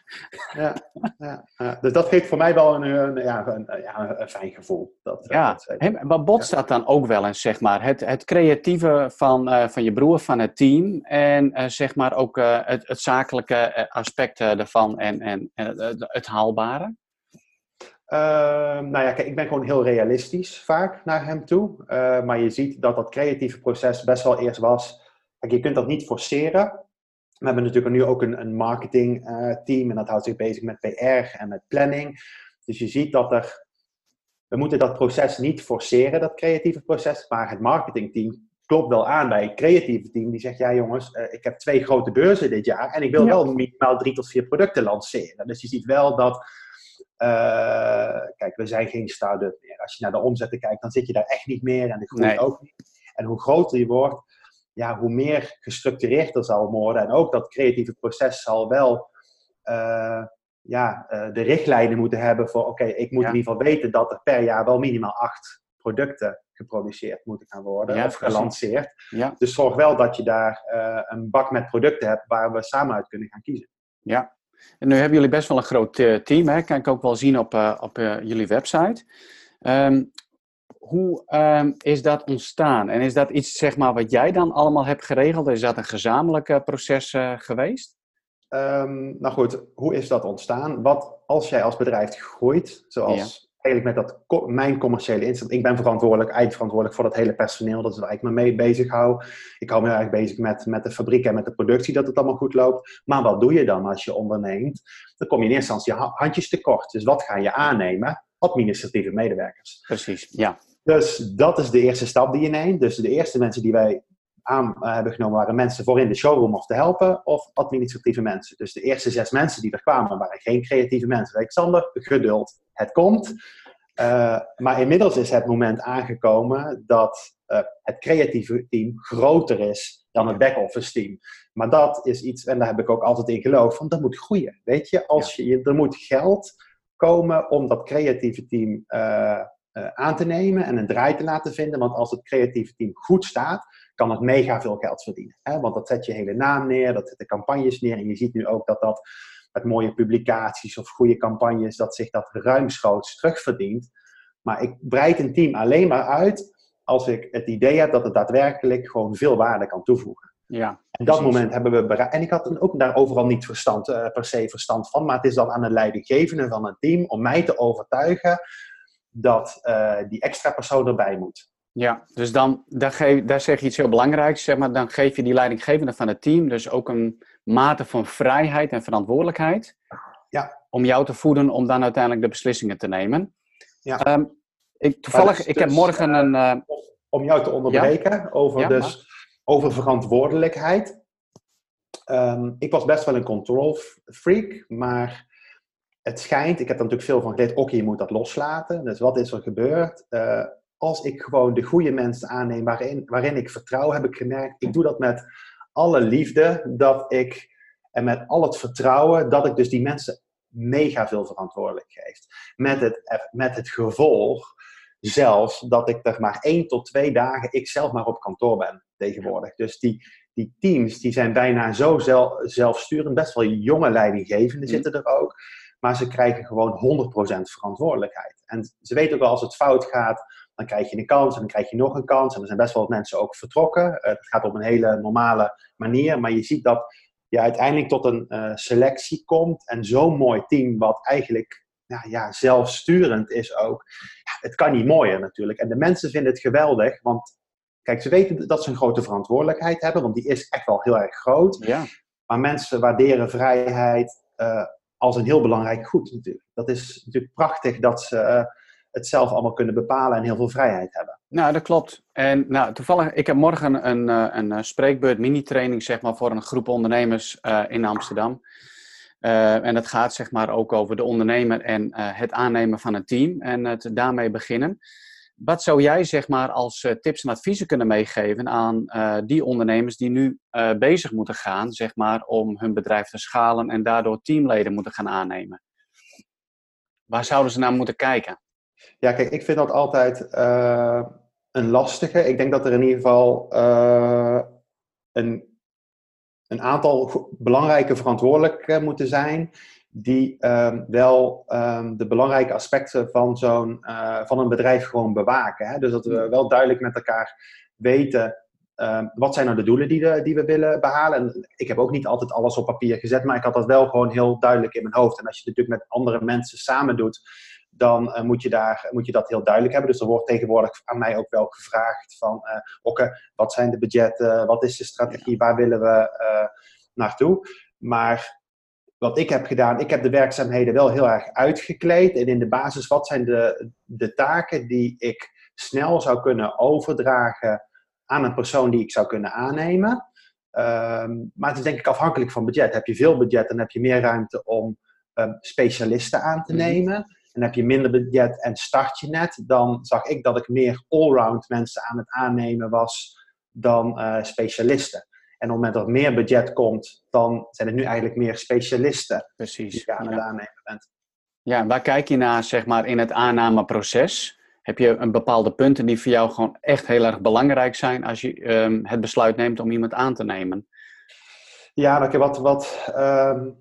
Ja, ja, ja. dus dat geeft voor mij wel een, een ja, een, ja, een fijn gevoel. Dat, ja, dat maar botst dat dan ook wel eens, zeg maar? Het, het creatieve van, uh, van je broer, van het team... en zeg maar ook het, het zakelijke aspect ervan en, en, en het haalbare? Ehm, nou ja, kijk, ik ben gewoon heel realistisch vaak naar hem toe. Uh, maar je ziet dat dat creatieve proces best wel eerst was. Kijk, je kunt dat niet forceren. We hebben natuurlijk nu ook een, een marketingteam uh, en dat houdt zich bezig met PR en met planning. Dus je ziet dat er. We moeten dat proces niet forceren, dat creatieve proces. Maar het marketingteam klopt wel aan bij het creatieve team. Die zegt: Ja, jongens, uh, ik heb twee grote beurzen dit jaar. En ik wil wel minimaal drie tot vier producten lanceren. Dus je ziet wel dat kijk, we zijn geen start-up meer. Als je naar de omzetten kijkt, dan zit je daar echt niet meer en de groei ook niet. En hoe groter je wordt, ja, hoe meer gestructureerd zal worden. En ook dat creatieve proces zal wel uh, ja, uh, de richtlijnen moeten hebben voor, oké, ik moet in ieder geval weten dat er per jaar wel minimaal acht producten geproduceerd moeten gaan worden ja, of gelanceerd. Ja. Dus zorg wel dat je daar een bak met producten hebt waar we samen uit kunnen gaan kiezen. Ja, en nu hebben jullie best wel een groot uh, team, hè? kan ik ook wel zien op, uh, op uh, jullie website. Um, hoe um, is dat ontstaan? En is dat iets zeg maar, wat jij dan allemaal hebt geregeld? Is dat een gezamenlijk proces geweest? Um, nou goed, hoe is dat ontstaan? Wat als jij als bedrijf groeit, zoals eigenlijk met dat, mijn commerciële inzet. Ik ben verantwoordelijk, eindverantwoordelijk voor dat hele personeel. Dat is waar ik me mee bezig hou. Ik hou me eigenlijk bezig met, met de fabriek en met de productie, dat het allemaal goed loopt. Maar wat doe je dan als je onderneemt? Dan kom je in eerste instantie handjes tekort. Dus wat ga je aannemen? Administratieve medewerkers. Precies, ja. Dus dat is de eerste stap die je neemt. Dus de eerste mensen die wij aan uh, hebben genomen waren mensen voor in de showroom of te helpen of administratieve mensen. Dus de eerste zes mensen die er kwamen waren geen creatieve mensen. Alexander, geduld, het komt. Uh, maar inmiddels is het moment aangekomen dat uh, het creatieve team groter is dan het back-office team. Maar dat is iets, en daar heb ik ook altijd in geloofd, van dat moet groeien. Weet je, als je, er moet geld komen om dat creatieve team aan te nemen en een draai te laten vinden. Want als het creatieve team goed staat, kan het mega veel geld verdienen. Hè? Want dat zet je hele naam neer, dat zet de campagnes neer. En je ziet nu ook dat dat met mooie publicaties of goede campagnes, dat zich dat ruimschoots terugverdient. Maar ik breid een team alleen maar uit als ik het idee heb dat het daadwerkelijk gewoon veel waarde kan toevoegen. Ja, en dat moment hebben we bereikt. En ik had ook daar overal niet verstand, uh, per se verstand van, maar het is dan aan de leidinggevende van het team om mij te overtuigen dat uh, die extra persoon erbij moet. Ja, dus dan daar, geef, daar zeg je iets heel belangrijks. Zeg maar, dan geef je die leidinggevende van het team dus ook een mate van vrijheid en verantwoordelijkheid. Ja. Om jou te voeden om dan uiteindelijk de beslissingen te nemen. Ja. Um, ik, toevallig, dus, ik heb morgen een. Uh, om jou te onderbreken over, dus, over verantwoordelijkheid. Um, ik was best wel een control freak, maar het schijnt, ik heb er natuurlijk veel van geleerd, oké, je moet dat loslaten. Dus wat is er gebeurd? Uh, als ik gewoon de goede mensen aanneem waarin, waarin ik vertrouw, heb ik gemerkt, ik doe dat met alle liefde, dat ik, en met al het vertrouwen, dat ik dus die mensen mega veel verantwoordelijk geef. Met het, met het gevolg zelfs dat ik er maar één tot twee dagen ik zelf maar op kantoor ben tegenwoordig. Dus die, die teams die zijn bijna zo zelf, zelfsturend, best wel jonge leidinggevenden mm. zitten er ook. Maar ze krijgen gewoon 100% verantwoordelijkheid. En ze weten ook wel als het fout gaat, dan krijg je een kans en dan krijg je nog een kans. En er zijn best wel wat mensen ook vertrokken. Uh, het gaat op een hele normale manier, maar je ziet dat je uiteindelijk tot een uh, selectie komt. En zo'n mooi team, wat eigenlijk ja, ja, zelfsturend is ook. Ja, het kan niet mooier natuurlijk. En de mensen vinden het geweldig, want kijk, ze weten dat ze een grote verantwoordelijkheid hebben, want die is echt wel heel erg groot. Ja. Maar mensen waarderen vrijheid uh, als een heel belangrijk goed natuurlijk. Dat is natuurlijk prachtig dat ze het zelf allemaal kunnen bepalen en heel veel vrijheid hebben. Nou, dat klopt. En nou, toevallig, ik heb morgen een, eh, een, eh, spreekbeurt, mini-training zeg maar, voor een groep ondernemers uh, in Amsterdam. en dat gaat zeg maar ook over de ondernemer en het aannemen van een team en het daarmee beginnen. Wat zou jij zeg maar als tips en adviezen kunnen meegeven aan die ondernemers die nu bezig moeten gaan zeg maar, om hun bedrijf te schalen en daardoor teamleden moeten gaan aannemen? Waar zouden ze naar moeten kijken? Ja, kijk, ik vind dat altijd een lastige. Ik denk dat er in ieder geval een een aantal belangrijke verantwoordelijken moeten zijn, die ehm, wel ehm, de belangrijke aspecten van, zo'n, uh, van een bedrijf gewoon bewaken. Hè? Dus dat we wel duidelijk met elkaar weten ehm, wat zijn nou de doelen die die we willen behalen. En ik heb ook niet altijd alles op papier gezet, maar ik had dat wel gewoon heel duidelijk in mijn hoofd. En als je het natuurlijk met andere mensen samen doet, dan uh, moet, je daar, moet je dat heel duidelijk hebben. Dus er wordt tegenwoordig aan mij ook wel gevraagd van, uh, oké, wat zijn de budgetten, wat is de strategie, waar willen we uh, naartoe? Maar wat ik heb gedaan, ik heb de werkzaamheden wel heel erg uitgekleed. En in de basis, wat zijn de, de taken die ik snel zou kunnen overdragen aan een persoon die ik zou kunnen aannemen? Um, maar het is denk ik afhankelijk van budget. Heb je veel budget, dan heb je meer ruimte om um, specialisten aan te mhm. nemen en heb je minder budget en start je net, dan zag ik dat ik meer allround mensen aan het aannemen was dan uh, specialisten. En op het moment dat meer budget komt, dan zijn het nu eigenlijk meer specialisten Precies, die je aan het aannemen bent. Ja, waar kijk je naar zeg maar, in het aannameproces? Heb je een bepaalde punten die voor jou gewoon echt heel erg belangrijk zijn als je um, het besluit neemt om iemand aan te nemen? Ja, wat, wat um,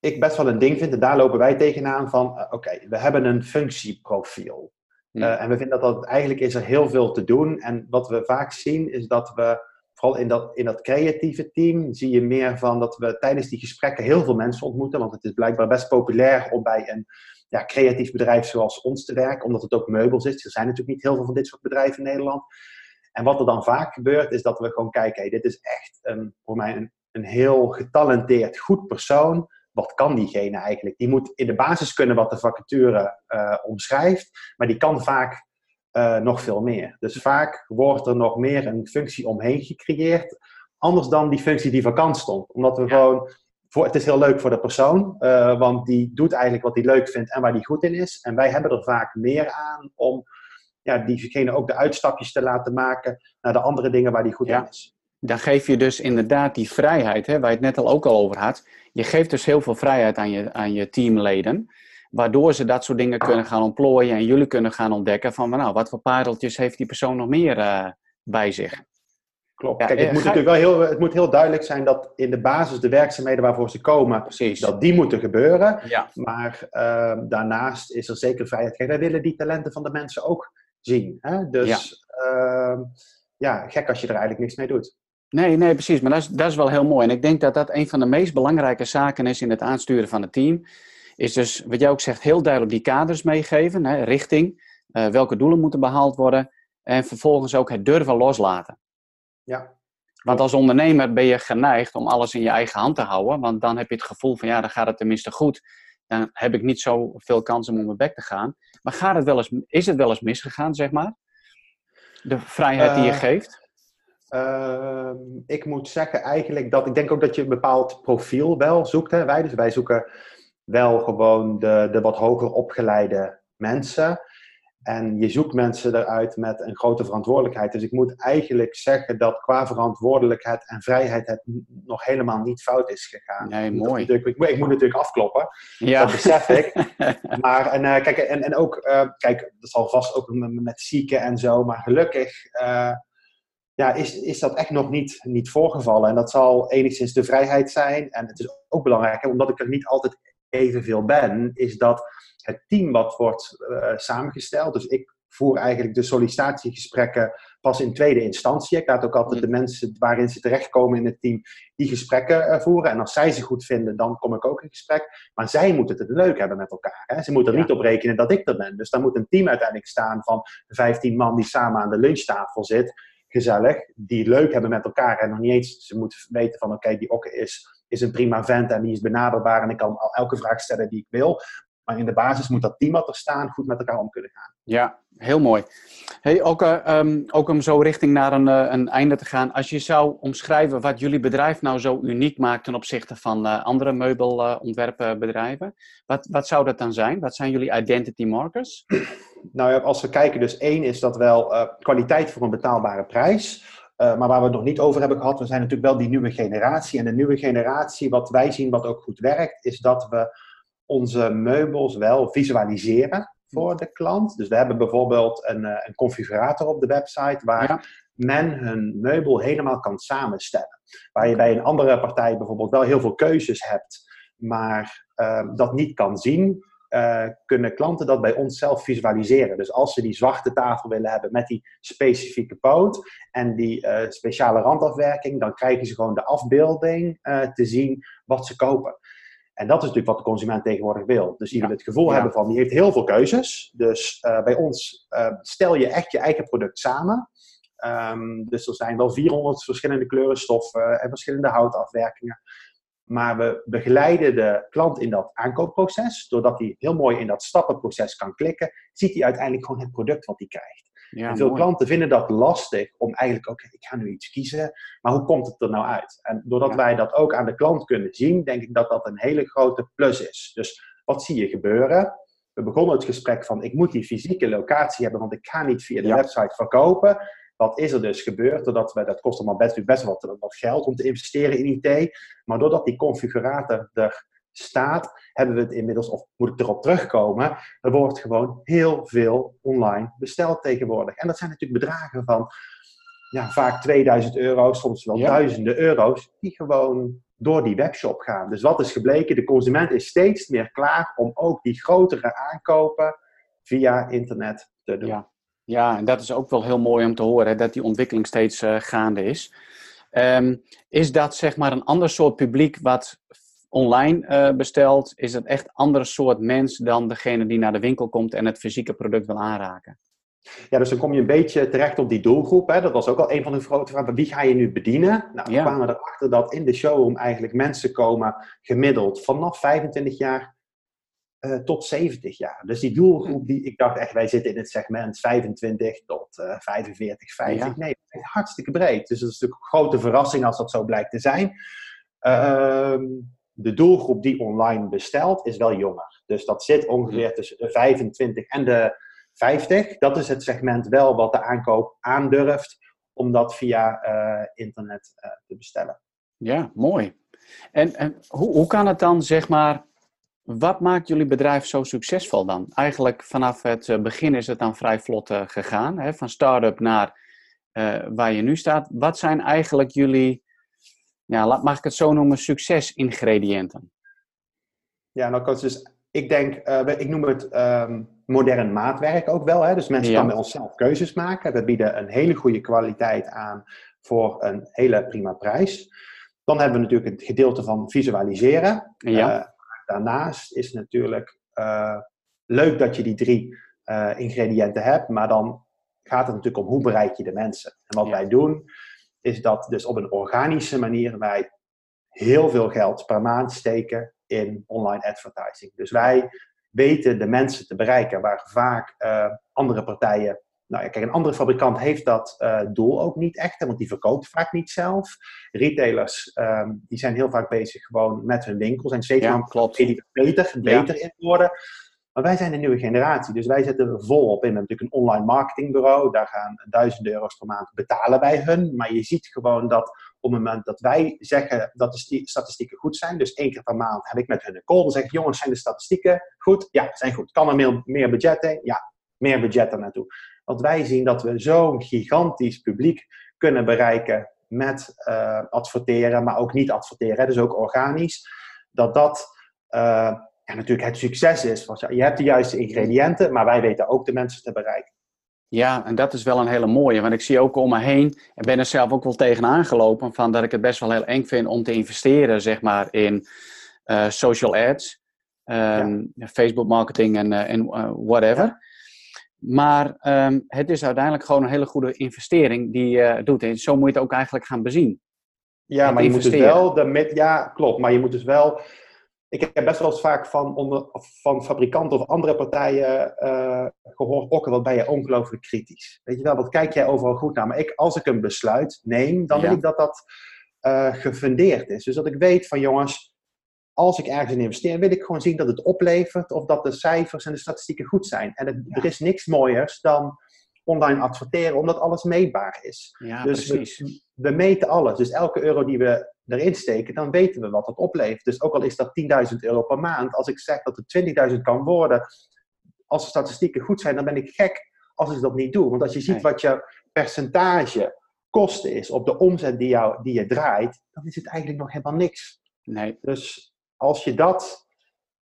ik best wel een ding vind, en daar lopen wij tegenaan van, uh, oké, we hebben een functieprofiel. Uh, en we vinden dat, dat eigenlijk is er heel veel te doen. En wat we vaak zien is dat we, vooral in dat, in dat creatieve team, zie je meer van dat we tijdens die gesprekken heel veel mensen ontmoeten. Want het is blijkbaar best populair om bij een ja, creatief bedrijf zoals ons te werken, omdat het ook meubels is. Er zijn natuurlijk niet heel veel van dit soort bedrijven in Nederland. En wat er dan vaak gebeurt, is dat we gewoon kijken, hey, dit is echt een, voor mij een, een heel getalenteerd, goed persoon wat kan diegene eigenlijk? Die moet in de basis kunnen wat de vacature uh, omschrijft, maar die kan vaak uh, nog veel meer. Dus vaak wordt er nog meer een functie omheen gecreëerd, anders dan die functie die vakant stond. Omdat we gewoon, voor, het is heel leuk voor de persoon, uh, want die doet eigenlijk wat hij leuk vindt en waar hij goed in is. En wij hebben er vaak meer aan om ja, diegene ook de uitstapjes te laten maken naar de andere dingen waar hij goed in is dan geef je dus inderdaad die vrijheid, hè, waar je het net al ook al over had. Je geeft dus heel veel vrijheid aan je, aan je teamleden, waardoor ze dat soort dingen kunnen gaan ontplooien en jullie kunnen gaan ontdekken van, nou, wat voor pareltjes heeft die persoon nog meer uh, bij zich. Klopt. Kijk, het eh, moet natuurlijk wel heel, het moet heel duidelijk zijn dat in de basis de werkzaamheden waarvoor ze komen, Precies. dat die moeten gebeuren. Ja. Maar uh, daarnaast is er zeker vrijheid. Kijk, wij willen die talenten van de mensen ook zien. Hè? Dus ja. Uh, ja, gek als je er eigenlijk niks mee doet. Nee, nee, precies. Maar dat is, dat is wel heel mooi. En ik denk dat dat een van de meest belangrijke zaken is in het aansturen van het team. Is dus, wat jij ook zegt, heel duidelijk die kaders meegeven, hè, richting, uh, welke doelen moeten behaald worden. En vervolgens ook het durven loslaten. Ja. Want als ondernemer ben je geneigd om alles in je eigen hand te houden. Want dan heb je het gevoel van, ja, dan gaat het tenminste goed. Dan heb ik niet zoveel kans om op mijn bek te gaan. Maar gaat het wel eens, is het wel eens misgegaan, zeg maar? De vrijheid die je uh, geeft? Uh, ik moet zeggen eigenlijk dat ik denk ook dat je een bepaald profiel wel zoekt. Hè, wij. Dus wij zoeken wel gewoon de, de wat hoger opgeleide mensen. En je zoekt mensen eruit met een grote verantwoordelijkheid. Dus ik moet eigenlijk zeggen dat qua verantwoordelijkheid en vrijheid het nog helemaal niet fout is gegaan. Nee, mooi. Ik, ik, ik, moet natuurlijk afkloppen. Ja. Dat besef ik. maar en, uh, kijk, en, en ook, uh, kijk, dat zal vast ook met, zieken en zo. Maar gelukkig uh, ja, is, is dat echt nog niet, niet voorgevallen. En dat zal enigszins de vrijheid zijn. En het is ook belangrijk, omdat ik er niet altijd evenveel ben, is dat het team wat wordt uh, samengesteld. Dus ik voer eigenlijk de sollicitatiegesprekken pas in tweede instantie. Ik laat ook altijd de mensen waarin ze terechtkomen in het team die gesprekken uh, voeren. En als zij ze goed vinden, dan kom ik ook in gesprek. Maar zij moeten het leuk hebben met elkaar. Hè? Ze moeten er ja. niet op rekenen dat ik er ben. Dus dan moet een team uiteindelijk staan van 15 man die samen aan de lunchtafel zit gezellig, die leuk hebben met elkaar en nog niet eens ze moeten weten van oké, die Okke is, is een prima vent en die is benaderbaar en ik kan elke vraag stellen die ik wil. Maar in de basis moet dat team wat er staan goed met elkaar om kunnen gaan. Ja, heel mooi. Hey, ook, um, ook om zo richting naar een, uh, een einde te gaan. Als je zou omschrijven wat jullie bedrijf nou zo uniek maakt ten opzichte van uh, andere meubelontwerpbedrijven, wat, wat zou dat dan zijn? Wat zijn jullie identity markers? Nou ja, als we kijken, dus één is dat wel uh, kwaliteit voor een betaalbare prijs. Uh, maar waar we het nog niet over hebben gehad, we zijn natuurlijk wel die nieuwe generatie. En de nieuwe generatie, wat wij zien wat ook goed werkt, is dat we onze meubels wel visualiseren voor de klant. Dus we hebben bijvoorbeeld een, uh, een configurator op de website waar ja. men hun meubel helemaal kan samenstellen. Waar je bij een andere partij bijvoorbeeld wel heel veel keuzes hebt, maar uh, dat niet kan zien. Uh, kunnen klanten dat bij ons zelf visualiseren. Dus als ze die zwarte tafel willen hebben met die specifieke poot en die uh, speciale randafwerking, dan krijgen ze gewoon de afbeelding uh, te zien wat ze kopen. En dat is natuurlijk wat de consument tegenwoordig wil. Dus die wil het gevoel ja. hebben van, die heeft heel veel keuzes. Dus bij ons stel je echt je eigen product samen. Um, dus er zijn wel 400 verschillende kleuren stoffen en verschillende houtafwerkingen. Maar we begeleiden de klant in dat aankoopproces. Doordat hij heel mooi in dat stappenproces kan klikken, ziet hij uiteindelijk gewoon het product wat hij krijgt. Ja, en veel mooi. klanten vinden dat lastig om eigenlijk, oké, okay, ik ga nu iets kiezen, maar hoe komt het er nou uit? En doordat ja. wij dat ook aan de klant kunnen zien, denk ik dat dat een hele grote plus is. Dus wat zie je gebeuren? We begonnen het gesprek van, ik moet die fysieke locatie hebben, want ik ga niet via de ja. website verkopen. Wat is er dus gebeurd? Doordat we, dat kost allemaal best, best wat, wat geld om te investeren in IT. Maar doordat die configurator er staat, hebben we het inmiddels, of moet ik erop terugkomen, er wordt gewoon heel veel online besteld tegenwoordig. En dat zijn natuurlijk bedragen van ja, vaak 2000 euro, soms wel ja. duizenden euro's, die gewoon door die webshop gaan. Dus wat is gebleken? De consument is steeds meer klaar om ook die grotere aankopen via internet te doen. Ja. Ja, en dat is ook wel heel mooi om te horen, hè, dat die ontwikkeling steeds uh, gaande is. Um, is dat zeg maar een ander soort publiek wat online uh, bestelt? Is het echt een ander soort mens dan degene die naar de winkel komt en het fysieke product wil aanraken? Ja, dus dan kom je een beetje terecht op die doelgroep. Hè. Dat was ook al een van de grote vragen. Wie ga je nu bedienen? Nou, we ja. kwamen erachter dat in de showroom eigenlijk mensen komen gemiddeld vanaf 25 jaar uh, tot 70 jaar. Dus die doelgroep, die, ik dacht echt, wij zitten in het segment 25 tot uh, 45, 50. Ja. Nee, hartstikke breed. Dus dat is natuurlijk een grote verrassing als dat zo blijkt te zijn. Uh, de doelgroep die online bestelt is wel jonger. Dus dat zit ongeveer tussen de 25 en de 50. Dat is het segment wel wat de aankoop aandurft om dat via uh, internet te bestellen. Ja, mooi. En, en hoe, hoe kan het dan, zeg maar, wat maakt jullie bedrijf zo succesvol dan? Eigenlijk vanaf het eh, begin is het dan vrij vlot uh, gegaan, hè? van start-up naar uh, waar je nu staat. Wat zijn eigenlijk jullie, ja, mag ik het zo noemen, succesingrediënten? Ja, nou dus ik denk, ik noem het um, modern maatwerk ook wel. Hè? Dus mensen ja. kunnen bij ons zelf keuzes maken. We bieden een hele goede kwaliteit aan voor een hele prima prijs. Dan hebben we natuurlijk het gedeelte van visualiseren. Ja daarnaast is natuurlijk uh, leuk dat je die drie uh, ingrediënten hebt, maar dan gaat het natuurlijk om hoe bereik je de mensen. En wat ja. wij doen, is dat dus op een organische manier wij heel veel geld per maand steken in online advertising. Dus wij weten de mensen te bereiken waar vaak uh, andere partijen nou ja, kijk, een andere fabrikant heeft dat uh, doel ook niet echt, want die verkoopt vaak niet zelf. Retailers, um, die zijn heel vaak bezig gewoon met hun winkels en steeds ja, klopt. die beter, beter ja. in worden. Maar wij zijn een nieuwe generatie, dus wij zetten er volop in. We hebben natuurlijk een online marketingbureau, daar gaan duizenden euro's per maand betalen bij hun. Maar je ziet gewoon dat op het moment dat wij zeggen dat de statistieken goed zijn, dus één keer per maand heb ik met hun een call, dan zeg ik, jongens, zijn de statistieken goed? Ja, zijn goed. Kan er meer, meer budget in? Ja, meer budget er naartoe. Want wij zien dat we zo'n gigantisch publiek kunnen bereiken met uh, adverteren, maar ook niet adverteren, dus ook organisch. Dat dat uh, ja, natuurlijk het succes is. Want je hebt de juiste ingrediënten, maar wij weten ook de mensen te bereiken. Ja, en dat is wel een hele mooie. Want ik zie ook om me heen, en ben er zelf ook wel tegenaan gelopen, van dat ik het best wel heel eng vind om te investeren, zeg maar, in uh, social ads, um, ja. Facebook marketing en, en whatever. Ja. Maar um, het is uiteindelijk gewoon een hele goede investering die je uh, doet. En zo moet je het ook eigenlijk gaan bezien. Ja, maar je moet dus wel de met, ja, klopt. Maar je moet dus wel ik heb best wel eens vaak van, onder, van fabrikanten of andere partijen uh, gehoord, ook wat ben je ongelooflijk kritisch. Weet je wel, wat kijk jij overal goed naar? Maar ik, als ik een besluit neem, dan wil ik dat dat uh, gefundeerd is. Dus dat ik weet van jongens, als ik ergens in investeer, wil ik gewoon zien dat het oplevert of dat de cijfers en de statistieken goed zijn. En er is niks mooiers dan online adverteren, omdat alles meetbaar is. Ja, dus precies. We, we, meten alles. Dus elke euro die we erin steken, dan weten we wat het oplevert. Dus ook al is dat 10.000 euro per maand, als ik zeg dat het 20.000 kan worden, als de statistieken goed zijn, dan ben ik gek als ik dat niet doe. Want als je ziet Nee. wat je percentage kosten is op de omzet die, jou, die je draait, dan is het eigenlijk nog helemaal niks. Nee, Dus als je dat.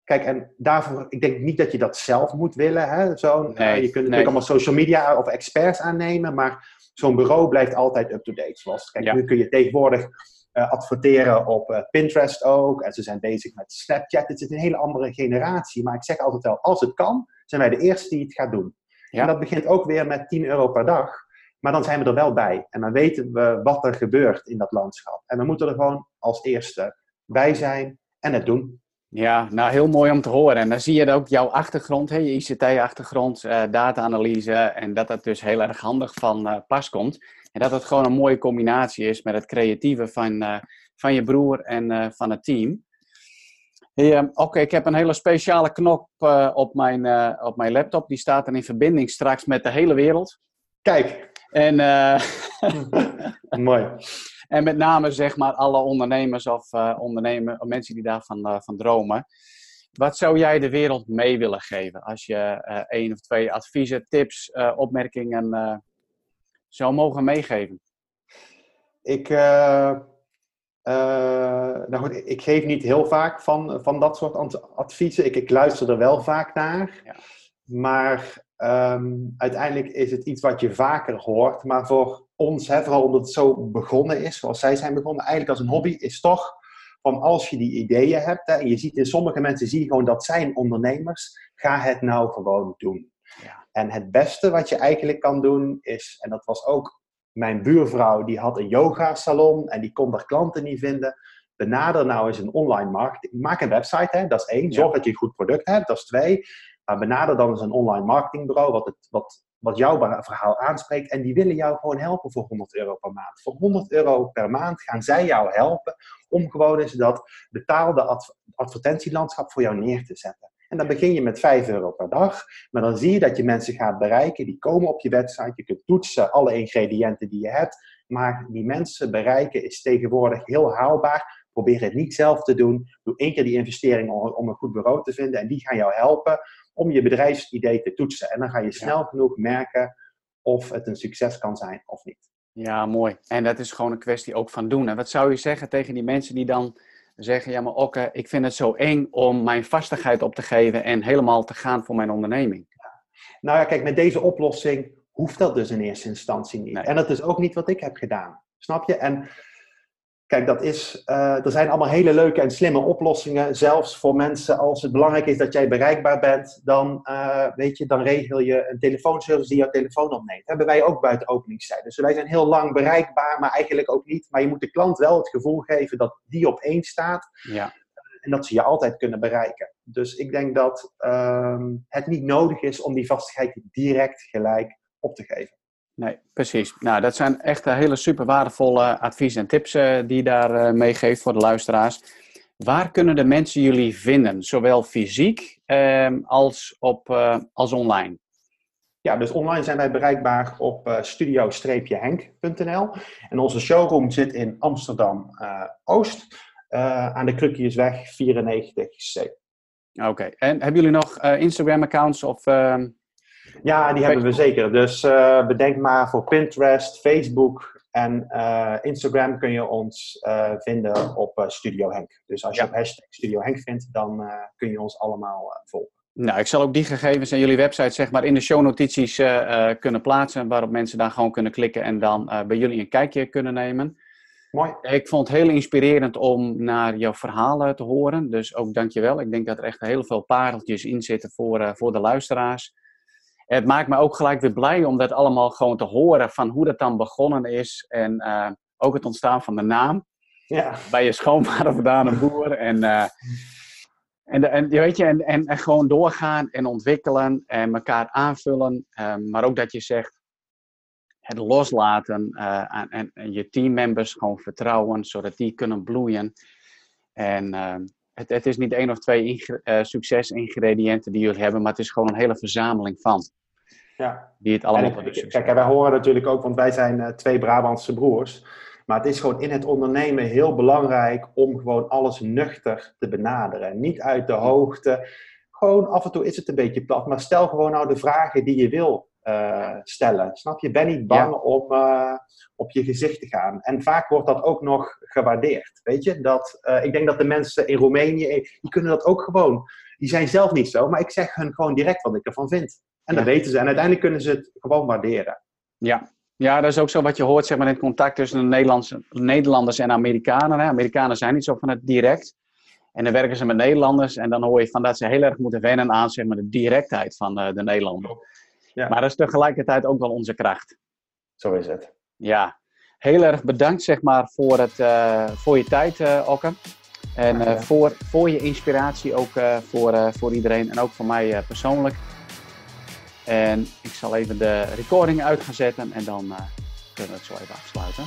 Kijk, en daarvoor, ik denk niet dat je dat zelf moet willen. Hè? Zo, Nee, je kunt natuurlijk nee. allemaal social media of experts aannemen, maar zo'n bureau blijft altijd up-to-date. Zoals, kijk, Ja. nu kun je tegenwoordig eh, adverteren op eh, Pinterest ook. En ze zijn bezig met Snapchat. Het is een hele andere generatie. Maar ik zeg altijd wel, als het kan, zijn wij de eerste die het gaat doen. Ja. En dat begint ook weer met 10 euro per dag. Maar dan zijn we er wel bij. En dan weten we wat er gebeurt in dat landschap. En we moeten er gewoon als eerste bij zijn en het doen. Ja, nou heel mooi om te horen. En dan zie je ook jouw achtergrond, hè, je ICT-achtergrond, eh, data-analyse. En dat dat dus heel erg handig van eh, pas komt. En dat het gewoon een mooie combinatie is met het creatieve van, eh, van je broer en van het team. Hey, eh, Oké, ik heb een hele speciale knop op, mijn, op mijn laptop. Die staat dan in verbinding straks met de hele wereld. Kijk, En, mooi. En met name zeg maar alle ondernemers of eh ondernemen, of mensen die daarvan eh, van dromen. Wat zou jij de wereld mee willen geven als je eh één of twee adviezen, tips, opmerkingen zou mogen meegeven? Ik, nou goed, ik geef niet heel vaak van, van dat soort adviezen. Ik, ik luister er wel vaak naar. Ja. Maar ehm, uiteindelijk is het iets wat je vaker hoort. Maar voor ons, hè, vooral omdat het zo begonnen is, zoals zij zijn begonnen, eigenlijk als een hobby, is toch van als je die ideeën hebt. Hè, en je ziet in sommige mensen zie je gewoon dat zijn ondernemers. Ga het nou gewoon doen. Ja. En het beste wat je eigenlijk kan doen is, en dat was ook mijn buurvrouw, die had een yoga salon en die kon daar klanten niet vinden. Benader nou eens een online markt. Maak een website, hè, dat is één. Zorg Ja. dat je een goed product hebt, dat is twee. Maar benader dan eens een online marketingbureau wat, het, wat, wat jouw verhaal aanspreekt. En die willen jou gewoon helpen voor 100 euro per maand. Voor 100 euro per maand gaan zij jou helpen om gewoon eens dat betaalde adv- advertentielandschap voor jou neer te zetten. En dan begin je met 5 euro per dag. Maar dan zie je dat je mensen gaat bereiken. Die komen op je website. Je kunt toetsen alle ingrediënten die je hebt. Maar die mensen bereiken is tegenwoordig heel haalbaar. Probeer het niet zelf te doen. Doe één keer die investering om een goed bureau te vinden. En die gaan jou helpen om je bedrijfsidee te toetsen. En dan ga je snel genoeg merken of het een succes kan zijn of niet. Ja, mooi. En dat is gewoon een kwestie ook van doen. En wat zou je zeggen tegen die mensen die dan zeggen: Ja, maar Okke, ik vind het zo eng om mijn vastigheid op te geven en helemaal te gaan voor mijn onderneming? Nou ja, kijk, met deze oplossing hoeft dat dus in eerste instantie niet. Nee. En dat is ook niet wat ik heb gedaan. Snap je? En kijk, dat is, eh, er zijn allemaal hele leuke en slimme oplossingen. Zelfs voor mensen, als het belangrijk is dat jij bereikbaar bent, dan, eh, weet je, dan regel je een telefoonservice die jouw telefoon opneemt. Hebben wij ook buiten openingstijden. Dus wij zijn heel lang bereikbaar, maar eigenlijk ook niet. Maar je moet de klant wel het gevoel geven dat die op één staat Ja, en dat ze je altijd kunnen bereiken. Dus ik denk dat ehm, het niet nodig is om die vastigheid direct gelijk op te geven. Nee, precies. Nou, dat zijn echt eh, hele super waardevolle adviezen en tips eh, die je daar eh, meegeeft voor de luisteraars. Waar kunnen de mensen jullie vinden, zowel fysiek ehm, als, op, als online? Ja, dus online zijn wij bereikbaar op studio-henk.nl. En onze showroom zit in Amsterdam-Oost, aan de Krukjesweg 94C. Oké, en hebben jullie nog Instagram-accounts of... Ja, die hebben we zeker. Dus eh, bedenk maar voor Pinterest, Facebook en eh, Instagram kun je ons eh, vinden op Studio Henk. Dus als je Ja. op hashtag Studio Henk vindt, dan kun je ons allemaal volgen. Nou, ik zal ook die gegevens en jullie website zeg maar in de shownotities kunnen plaatsen, waarop mensen daar gewoon kunnen klikken en dan bij jullie een kijkje kunnen nemen. Mooi. Ik vond het heel inspirerend om naar jouw verhalen te horen, dus ook dankjewel. Ik denk dat er echt heel veel pareltjes in zitten voor, voor de luisteraars. Het maakt me ook gelijk weer blij om dat allemaal gewoon te horen van hoe dat dan begonnen is en eh, ook het ontstaan van de naam Ja, bij je schoonvader vandaan een boer. En eh, En, en, weet je, en, en, en, gewoon doorgaan en ontwikkelen en elkaar aanvullen. Um, maar ook dat je zegt, het loslaten uh, en, en, je teammembers gewoon vertrouwen, zodat die kunnen bloeien. En uh, het, het, is niet één of twee uh, succesingrediënten die jullie hebben, maar het is gewoon een hele verzameling van. Ja. Die het allemaal succes Kijk, wij horen natuurlijk ook, want wij zijn uh, twee Brabantse broers. Maar het is gewoon in het ondernemen heel belangrijk om gewoon alles nuchter te benaderen. Niet uit de hoogte. Gewoon af en toe is het een beetje plat, maar stel gewoon nou de vragen die je wil uh, stellen. Snap je? Ben niet bang om uh, op je gezicht te gaan. En vaak wordt dat ook nog gewaardeerd. Weet je? Dat, uh, ik denk dat de mensen in Roemenië, die kunnen dat ook gewoon. Die zijn zelf niet zo, maar ik zeg hun gewoon direct wat ik ervan vind. En ja. dat weten ze. En uiteindelijk kunnen ze het gewoon waarderen. Ja. Ja, dat is ook zo wat je hoort zeg maar, in het contact tussen de Nederlandse, Nederlanders en Amerikanen. Hè. Amerikanen zijn niet zo van het direct. En dan werken ze met Nederlanders en dan hoor je van dat ze heel erg moeten wennen aan zeg maar, de directheid van de Nederlander. Ja. Maar dat is tegelijkertijd ook wel onze kracht. Zo is het. Ja, heel erg bedankt zeg maar voor, het, uh, voor je tijd, uh, Okke. En uh, voor, voor je inspiratie ook voor, voor iedereen en ook voor mij persoonlijk. En ik zal even de recording uit gaan zetten en dan kunnen we het zo even afsluiten.